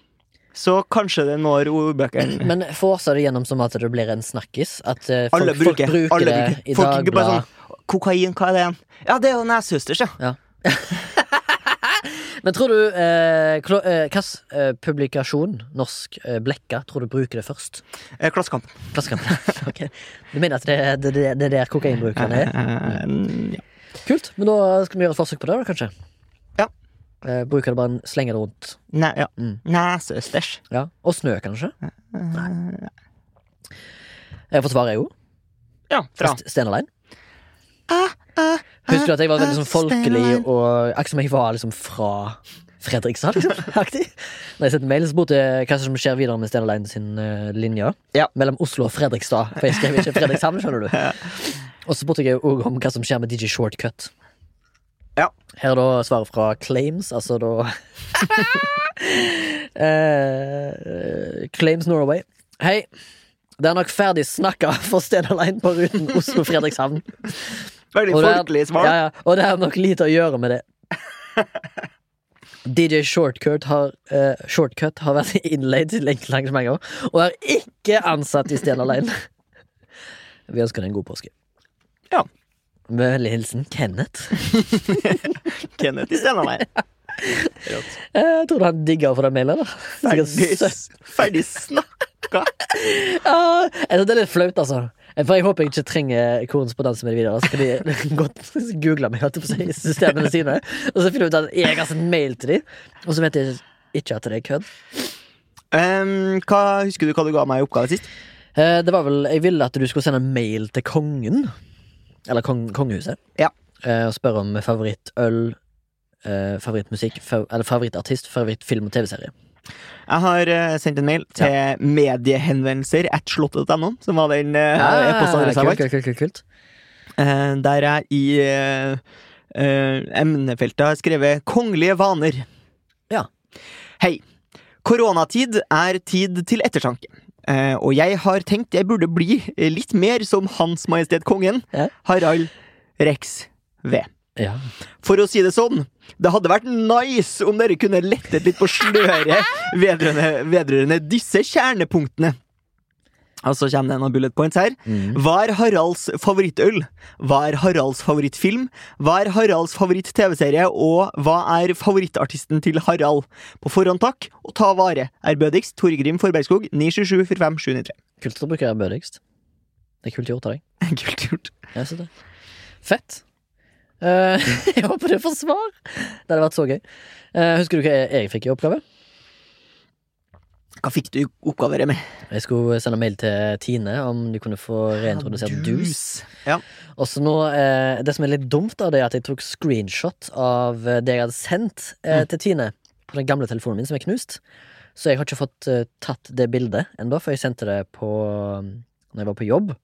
[SPEAKER 1] så kanskje det når ordbøkene.
[SPEAKER 2] Men forsa det gjennom som at det blir en snakkis? At uh, folk,
[SPEAKER 1] Alle
[SPEAKER 2] folk
[SPEAKER 1] bruker,
[SPEAKER 2] bruker
[SPEAKER 1] alle
[SPEAKER 2] det
[SPEAKER 1] bruker.
[SPEAKER 2] i
[SPEAKER 1] bruker bare
[SPEAKER 2] Dagbladet?
[SPEAKER 1] sånn Kokain, hva er det igjen? Ja, det er jo neseøsters, ja.
[SPEAKER 2] Men tror du eh, eh, Hvilken eh, publikasjon, norsk eh, blekka, tror du bruker det først?
[SPEAKER 1] Eh, Klassekampen.
[SPEAKER 2] Klassekampen. okay. Du mener at det, det, det, det er der kokainbrukerne er?
[SPEAKER 1] Eh, ja.
[SPEAKER 2] Kult. Men da skal vi gjøre et forsøk på det, da, kanskje?
[SPEAKER 1] Ja.
[SPEAKER 2] Eh, bruker det bare en slenge det rundt.
[SPEAKER 1] Ne, ja.
[SPEAKER 2] Mm.
[SPEAKER 1] Nesestæsj.
[SPEAKER 2] Ja. Og snø, kanskje? Nei. Jeg får svare svar, jeg òg.
[SPEAKER 1] Ja, fra
[SPEAKER 2] St- Stenerlein.
[SPEAKER 1] Ah, ah,
[SPEAKER 2] Husker du at jeg var veldig sånn folkelig og akkurat som jeg var liksom fra Fredrikstad, liksom? Aktig. Når jeg sendte mail, så spurte jeg hva som skjer videre med Stenerlein sin uh, linje.
[SPEAKER 1] Ja.
[SPEAKER 2] Mellom Oslo og Fredrikstad. For jeg skrev ikke Fredrikshavn, skjønner du. Og så spurte jeg òg om hva som skjer med DJ Shortcut.
[SPEAKER 1] Ja.
[SPEAKER 2] Her er da svaret fra Claims, altså da uh, Claims Norway. Hei. Det er nok ferdig snakka for Stenerlein på ruten Oslo-Fredrikshavn.
[SPEAKER 1] Veldig folkelig svar.
[SPEAKER 2] Ja, ja, og det er nok lite å gjøre med det. DJ Shortcut har, uh, Shortcut har vært innleid til enkelte arrangementer og er ikke ansatt i Line. Vi ønsker deg en god påske.
[SPEAKER 1] Ja.
[SPEAKER 2] Med vennlig hilsen Kenneth.
[SPEAKER 1] Kenneth i Stenerlein.
[SPEAKER 2] Eh, Jeg tror du han digger å få den mailen. da.
[SPEAKER 1] Ferdig, ferdig snakka.
[SPEAKER 2] Ah, Jeg synes det er litt flaut, altså. For jeg håper jeg ikke trenger korrespondanse med det videre. Så kan de godt google meg på i systemene sine. Og så finner jeg ut at jeg har sendt mail til dem, og så vet jeg ikke at det er kødd.
[SPEAKER 1] Um, hva, husker du hva du ga meg i oppgave sist?
[SPEAKER 2] Uh, Det var vel, Jeg ville at du skulle sende en mail til kongen. Eller kong, kongehuset.
[SPEAKER 1] Ja.
[SPEAKER 2] Uh, Og spørre om favorittøl, uh, favorittmusikk, fa eller favorittartist, favorittfilm og TV-serie.
[SPEAKER 1] Jeg har uh, sendt en mail til mediehenvendelser at slottet.no, som var den uh, e-postadressa jeg
[SPEAKER 2] kult,
[SPEAKER 1] valgte.
[SPEAKER 2] kult, kult.
[SPEAKER 1] Eh, der jeg i uh, Eh, emnefeltet har skrevet 'Kongelige vaner'.
[SPEAKER 2] Ja.
[SPEAKER 1] Hei. Koronatid er tid til ettertanke. Eh, og jeg har tenkt jeg burde bli litt mer som Hans Majestet Kongen,
[SPEAKER 2] Ja.
[SPEAKER 1] Harald Rex V.
[SPEAKER 2] Ja.
[SPEAKER 1] For å si det sånn, det hadde vært nice om dere kunne lettet litt på sløret vedrørende, vedrørende disse kjernepunktene. Og så kommer det noen bullet points her.
[SPEAKER 2] Mm.
[SPEAKER 1] Hva er Haralds favorittøl? Hva er Haralds favorittfilm? Hva er Haralds favoritt-TV-serie? Og hva er favorittartisten til Harald? På forhånd takk, og ta vare. Ærbødigst Torgrim Forbergskog 977 45 793.
[SPEAKER 2] Kult at du bruker ærbødigst. Det er kult gjort av deg.
[SPEAKER 1] Kult gjort.
[SPEAKER 2] Jeg synes det. Fett. Eh, jeg håper du får svar. Det hadde vært så gøy. Eh, husker du hva jeg, jeg fikk i oppgave?
[SPEAKER 1] Hva fikk du i oppgave, med?
[SPEAKER 2] Jeg skulle sende mail til Tine om de kunne få reintrodusert dus.
[SPEAKER 1] Ja.
[SPEAKER 2] Og så nå, eh, Det som er litt dumt, da, det er at jeg tok screenshot av det jeg hadde sendt
[SPEAKER 1] Mm.
[SPEAKER 2] til Tine på den gamle telefonen min, som er knust. Så jeg har ikke fått tatt det bildet ennå, for jeg sendte det på Når jeg var på jobb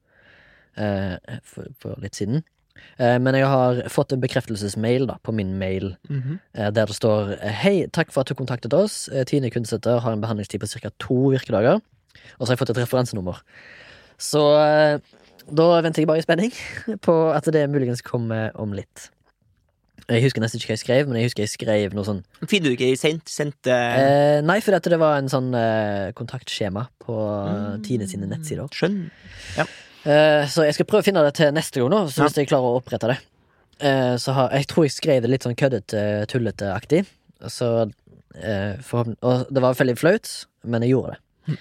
[SPEAKER 2] for, for litt siden. Eh, men jeg har fått en bekreftelsesmail da, på min mail
[SPEAKER 1] mm
[SPEAKER 2] -hmm. der det står Hei, takk for at du kontaktet oss. Eh, Tine Kunstsæter har en behandlingstid på ca. to virkedager. Og så har jeg fått et referansenummer. Så eh, da venter jeg bare i spenning på at det muligens kommer om litt. Jeg husker nesten ikke hva jeg skrev, men jeg husker jeg skrev noe sånn
[SPEAKER 1] Finner du ikke i sendt, uh...
[SPEAKER 2] eh, Nei, fordi dette, det var en sånn eh, kontaktskjema på
[SPEAKER 1] Mm.
[SPEAKER 2] Tine sine nettsider.
[SPEAKER 1] Skjønn.
[SPEAKER 2] Eh, så jeg skal prøve å finne det til neste gang, nå, så hvis jeg klarer å opprette det. Eh, så har, jeg tror jeg skrev det litt sånn køddete, tullete-aktig. Så eh, forhåpentlig Og det var veldig flaut, men jeg gjorde det.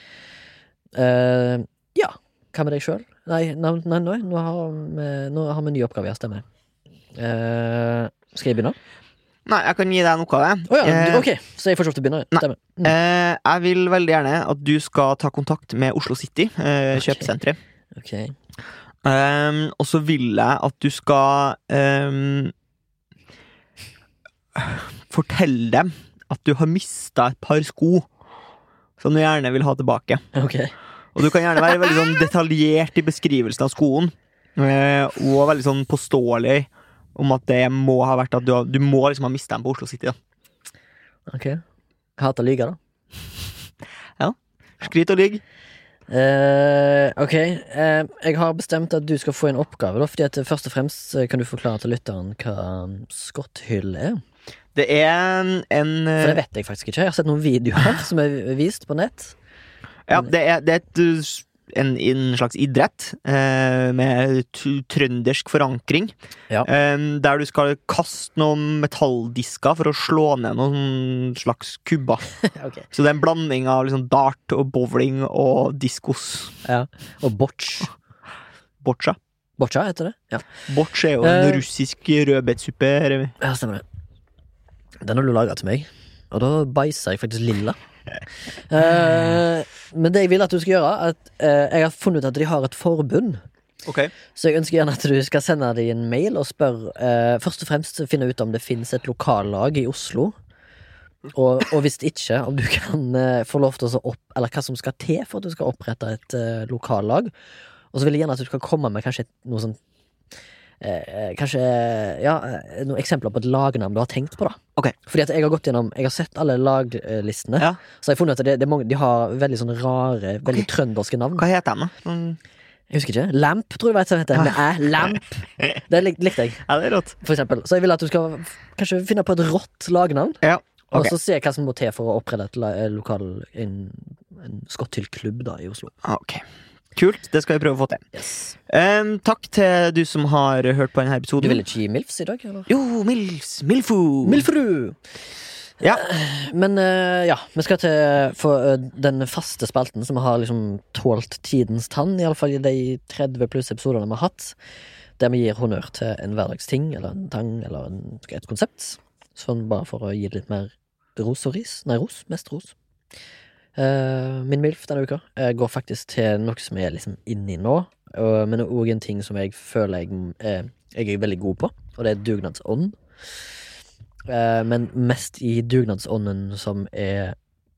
[SPEAKER 2] Uh, ja. Hva med deg sjøl? Nei, nei, nei, nei nå, har vi, nå har vi en ny oppgave. Ja, stemmer. Uh, skal jeg begynne?
[SPEAKER 1] Nei, jeg kan gi deg en oppgave.
[SPEAKER 2] Oh, ja, uh, ok, så jeg får ikke begynne?
[SPEAKER 1] nei.
[SPEAKER 2] Mm.
[SPEAKER 1] Eh, jeg vil veldig gjerne at du skal ta kontakt med Oslo City, kjøpesenteret.
[SPEAKER 2] Ok.
[SPEAKER 1] Kjøpesenteret.
[SPEAKER 2] Ok.
[SPEAKER 1] Um, og så vil jeg at du skal um, fortelle dem at du har mista et par sko som du gjerne vil ha tilbake.
[SPEAKER 2] Okay.
[SPEAKER 1] Og du kan gjerne være veldig sånn detaljert i beskrivelsen av skoen. eh, og veldig sånn påståelig om at det må ha vært at du, har, du må liksom ha mista dem på Oslo City. da
[SPEAKER 2] ok Hater å lyge, da.
[SPEAKER 1] Skryt og ligg.
[SPEAKER 2] Eh, ok, uh, jeg har bestemt at du skal få en oppgave, da, fordi at først og fremst eh, kan du forklare til lytteren hva skotthyll er.
[SPEAKER 1] Det er en, en
[SPEAKER 2] For det vet jeg faktisk ikke. Jeg har sett noen videoer som er vist på nett.
[SPEAKER 1] Ja, det er, det er et, uh, en, en slags idrett eh, med trøndersk forankring.
[SPEAKER 2] Ja.
[SPEAKER 1] Eh, der du skal kaste noen metalldisker for å slå ned noen slags kubber.
[SPEAKER 2] okay.
[SPEAKER 1] Så det er en blanding av liksom dart og bowling og diskos.
[SPEAKER 2] ja. Og boccia.
[SPEAKER 1] Boccia.
[SPEAKER 2] Boccia heter det? Ja,
[SPEAKER 1] Boccia er jo en
[SPEAKER 2] Eh.
[SPEAKER 1] russisk rødbetsuppe.
[SPEAKER 2] Ja stemmer det. Den har du laga til meg, og da bæsja jeg faktisk lilla. Eh, men det jeg vil at du skal gjøre, at uh, jeg har funnet ut at de har et forbund.
[SPEAKER 1] Ok.
[SPEAKER 2] Så jeg ønsker gjerne at du skal sende dem en mail og spørre uh, Først og fremst finne ut om det finnes et lokallag i Oslo. Og, og hvis ikke, om du kan eh, få lov til å opp Eller hva som skal til for at du skal opprette et lokallag. Og så vil jeg gjerne at du skal komme med kanskje et, noe sånn eh, Kanskje ja, eh, noen eksempler på et lagnavn du har tenkt på. da
[SPEAKER 1] okay.
[SPEAKER 2] Fordi at jeg har gått gjennom Jeg har sett alle laglistene.
[SPEAKER 1] Ja.
[SPEAKER 2] Så jeg har funnet at det, det mange, de har veldig sånne rare, veldig trønderske navn.
[SPEAKER 1] Hva heter de, da? Sånn-
[SPEAKER 2] Jeg husker ikke. Lamp, tror jeg det var et heter. Med æ. Lamp. Det lik, likte jeg,
[SPEAKER 1] Ja, det er rått.
[SPEAKER 2] for eksempel. Så jeg vil at du skal kanskje finne på et rått lagnavn,
[SPEAKER 1] Ja.
[SPEAKER 2] og
[SPEAKER 1] Ok.
[SPEAKER 2] så se hva som må til for å opprette et eh, lokal En, en skotthyllklubb da i Oslo.
[SPEAKER 1] Ok. Kult. Det skal vi prøve å få til.
[SPEAKER 2] Yes.
[SPEAKER 1] Um, takk til du som har hørt på denne episoden.
[SPEAKER 2] Du ville ikke gi Milfs i dag, eller?
[SPEAKER 1] Jo, Milfs. Milfo.
[SPEAKER 2] Milfru!
[SPEAKER 1] Ja.
[SPEAKER 2] Men eh, ja, vi skal til for eh, den faste spalten som har liksom tålt tidens tann, iallfall i de 30 pluss episodene vi har hatt. Der vi gir honnør til en hverdagsting eller en tang eller en, et konsept. Sånn bare for å gi det litt mer ros og ris. Nei, ros. Mest ros. Eh, min MILF denne uka eh, går faktisk til noe som jeg er liksom inni nå, men òg en ting som jeg føler jeg, eh, jeg er veldig god på, og det er dugnadsånd. Men mest i dugnadsånden som er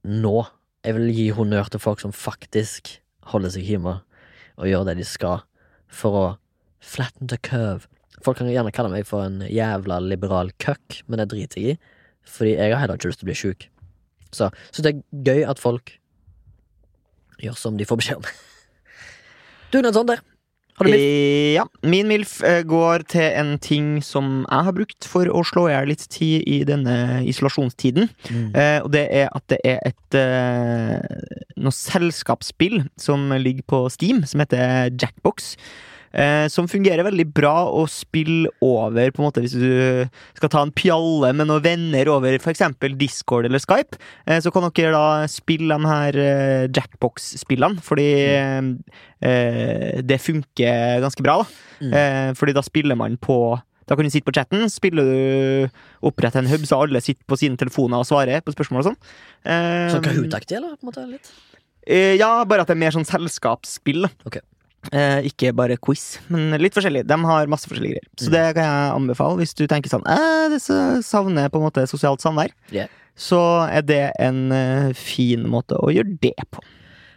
[SPEAKER 2] nå. Jeg vil gi honnør til folk som faktisk holder seg hjemme og gjør det de skal for å flatten the curve. Folk kan gjerne kalle meg for en jævla liberal køkk, men det driter jeg i. Fordi jeg har heller ikke lyst til å bli sjuk. Så så det er gøy at folk gjør som de får beskjed om. Dugnadsånd der. Har du milf?
[SPEAKER 1] Eh, Ja. Min MILF eh, går til en ting som jeg har brukt for å slå i hjel litt tid i denne isolasjonstiden.
[SPEAKER 2] Mm.
[SPEAKER 1] Eh, og det er at det er et eh, noe selskapsspill som ligger på Steam, som heter Jackbox. Eh, som fungerer veldig bra å spille over på en måte hvis du skal ta en pjalle med noen venner over f.eks. Discord eller Skype. Eh, så kan dere da spille de her eh, Jackbox-spillene, fordi eh, det funker ganske bra. da
[SPEAKER 2] Mm.
[SPEAKER 1] eh, Fordi da spiller man på da kan du sitte på chatten, spiller du opprette en hub, så alle sitter på sine telefoner og svarer på spørsmål og sånn. Eh,
[SPEAKER 2] Sånn Kahoot-aktig, eller? På en måte, litt?
[SPEAKER 1] eh, ja, bare at det er mer sånn selskapsspill. da. Eh, ikke bare quiz, men litt forskjellig. De har masse forskjellige greier. Så
[SPEAKER 2] Mm.
[SPEAKER 1] det kan jeg anbefale hvis du tenker sånn eh, savner på en måte sosialt samvær.
[SPEAKER 2] Yeah.
[SPEAKER 1] Så er det en eh, fin måte å gjøre det på.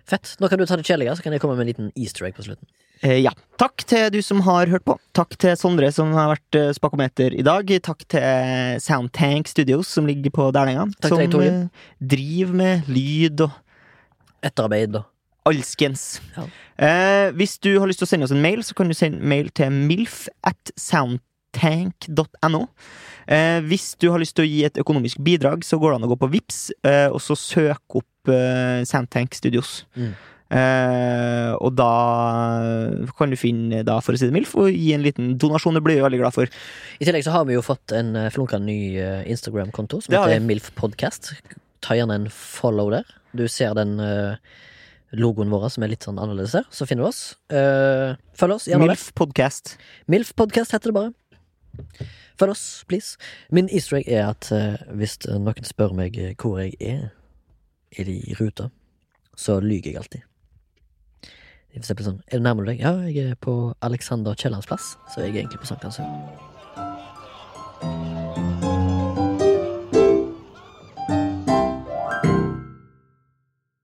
[SPEAKER 2] Fett. Nå kan du ta det kjedelige, så kan jeg komme med en liten easter egg på slutten.
[SPEAKER 1] Eh, ja. Takk til du som har hørt på. Takk til Sondre som har vært eh, spakometer i dag. Takk til Soundtank Studios som ligger på Dælenga. Som
[SPEAKER 2] deg,
[SPEAKER 1] eh, driver med lyd og
[SPEAKER 2] Etterarbeid og
[SPEAKER 1] alskens.
[SPEAKER 2] Ja.
[SPEAKER 1] Eh, hvis du har lyst til å sende oss en mail, så kan du sende mail til milf at soundtank.no. Eh, hvis du har lyst til å gi et økonomisk bidrag, så går det an å gå på Vips eh, og så søke opp eh, Soundtank Studios.
[SPEAKER 2] Mm.
[SPEAKER 1] Eh, og da kan du finne da, for å si det mildt, og gi en liten donasjon. Det blir vi veldig glad for.
[SPEAKER 2] I tillegg så har vi jo fått en uh, flunka ny eh, Instagram-konto som heter. Milf Podcast. Ta gjerne en follow der. Du ser den eh, logoen vår som er litt sånn annerledes her, Så finner du oss. Uh, følg oss. gjerne.
[SPEAKER 1] Milf Podcast.
[SPEAKER 2] Milf Podcast heter det bare. Følg oss, please. Min easter egg er at uh, hvis noen spør meg eh, hvor jeg er i de ruta, så lyver jeg alltid. For eksempel sånn Er du nærmere deg? Ja, jeg er på Alexander Kiellands plass, så jeg er egentlig på Sankthanshaugen.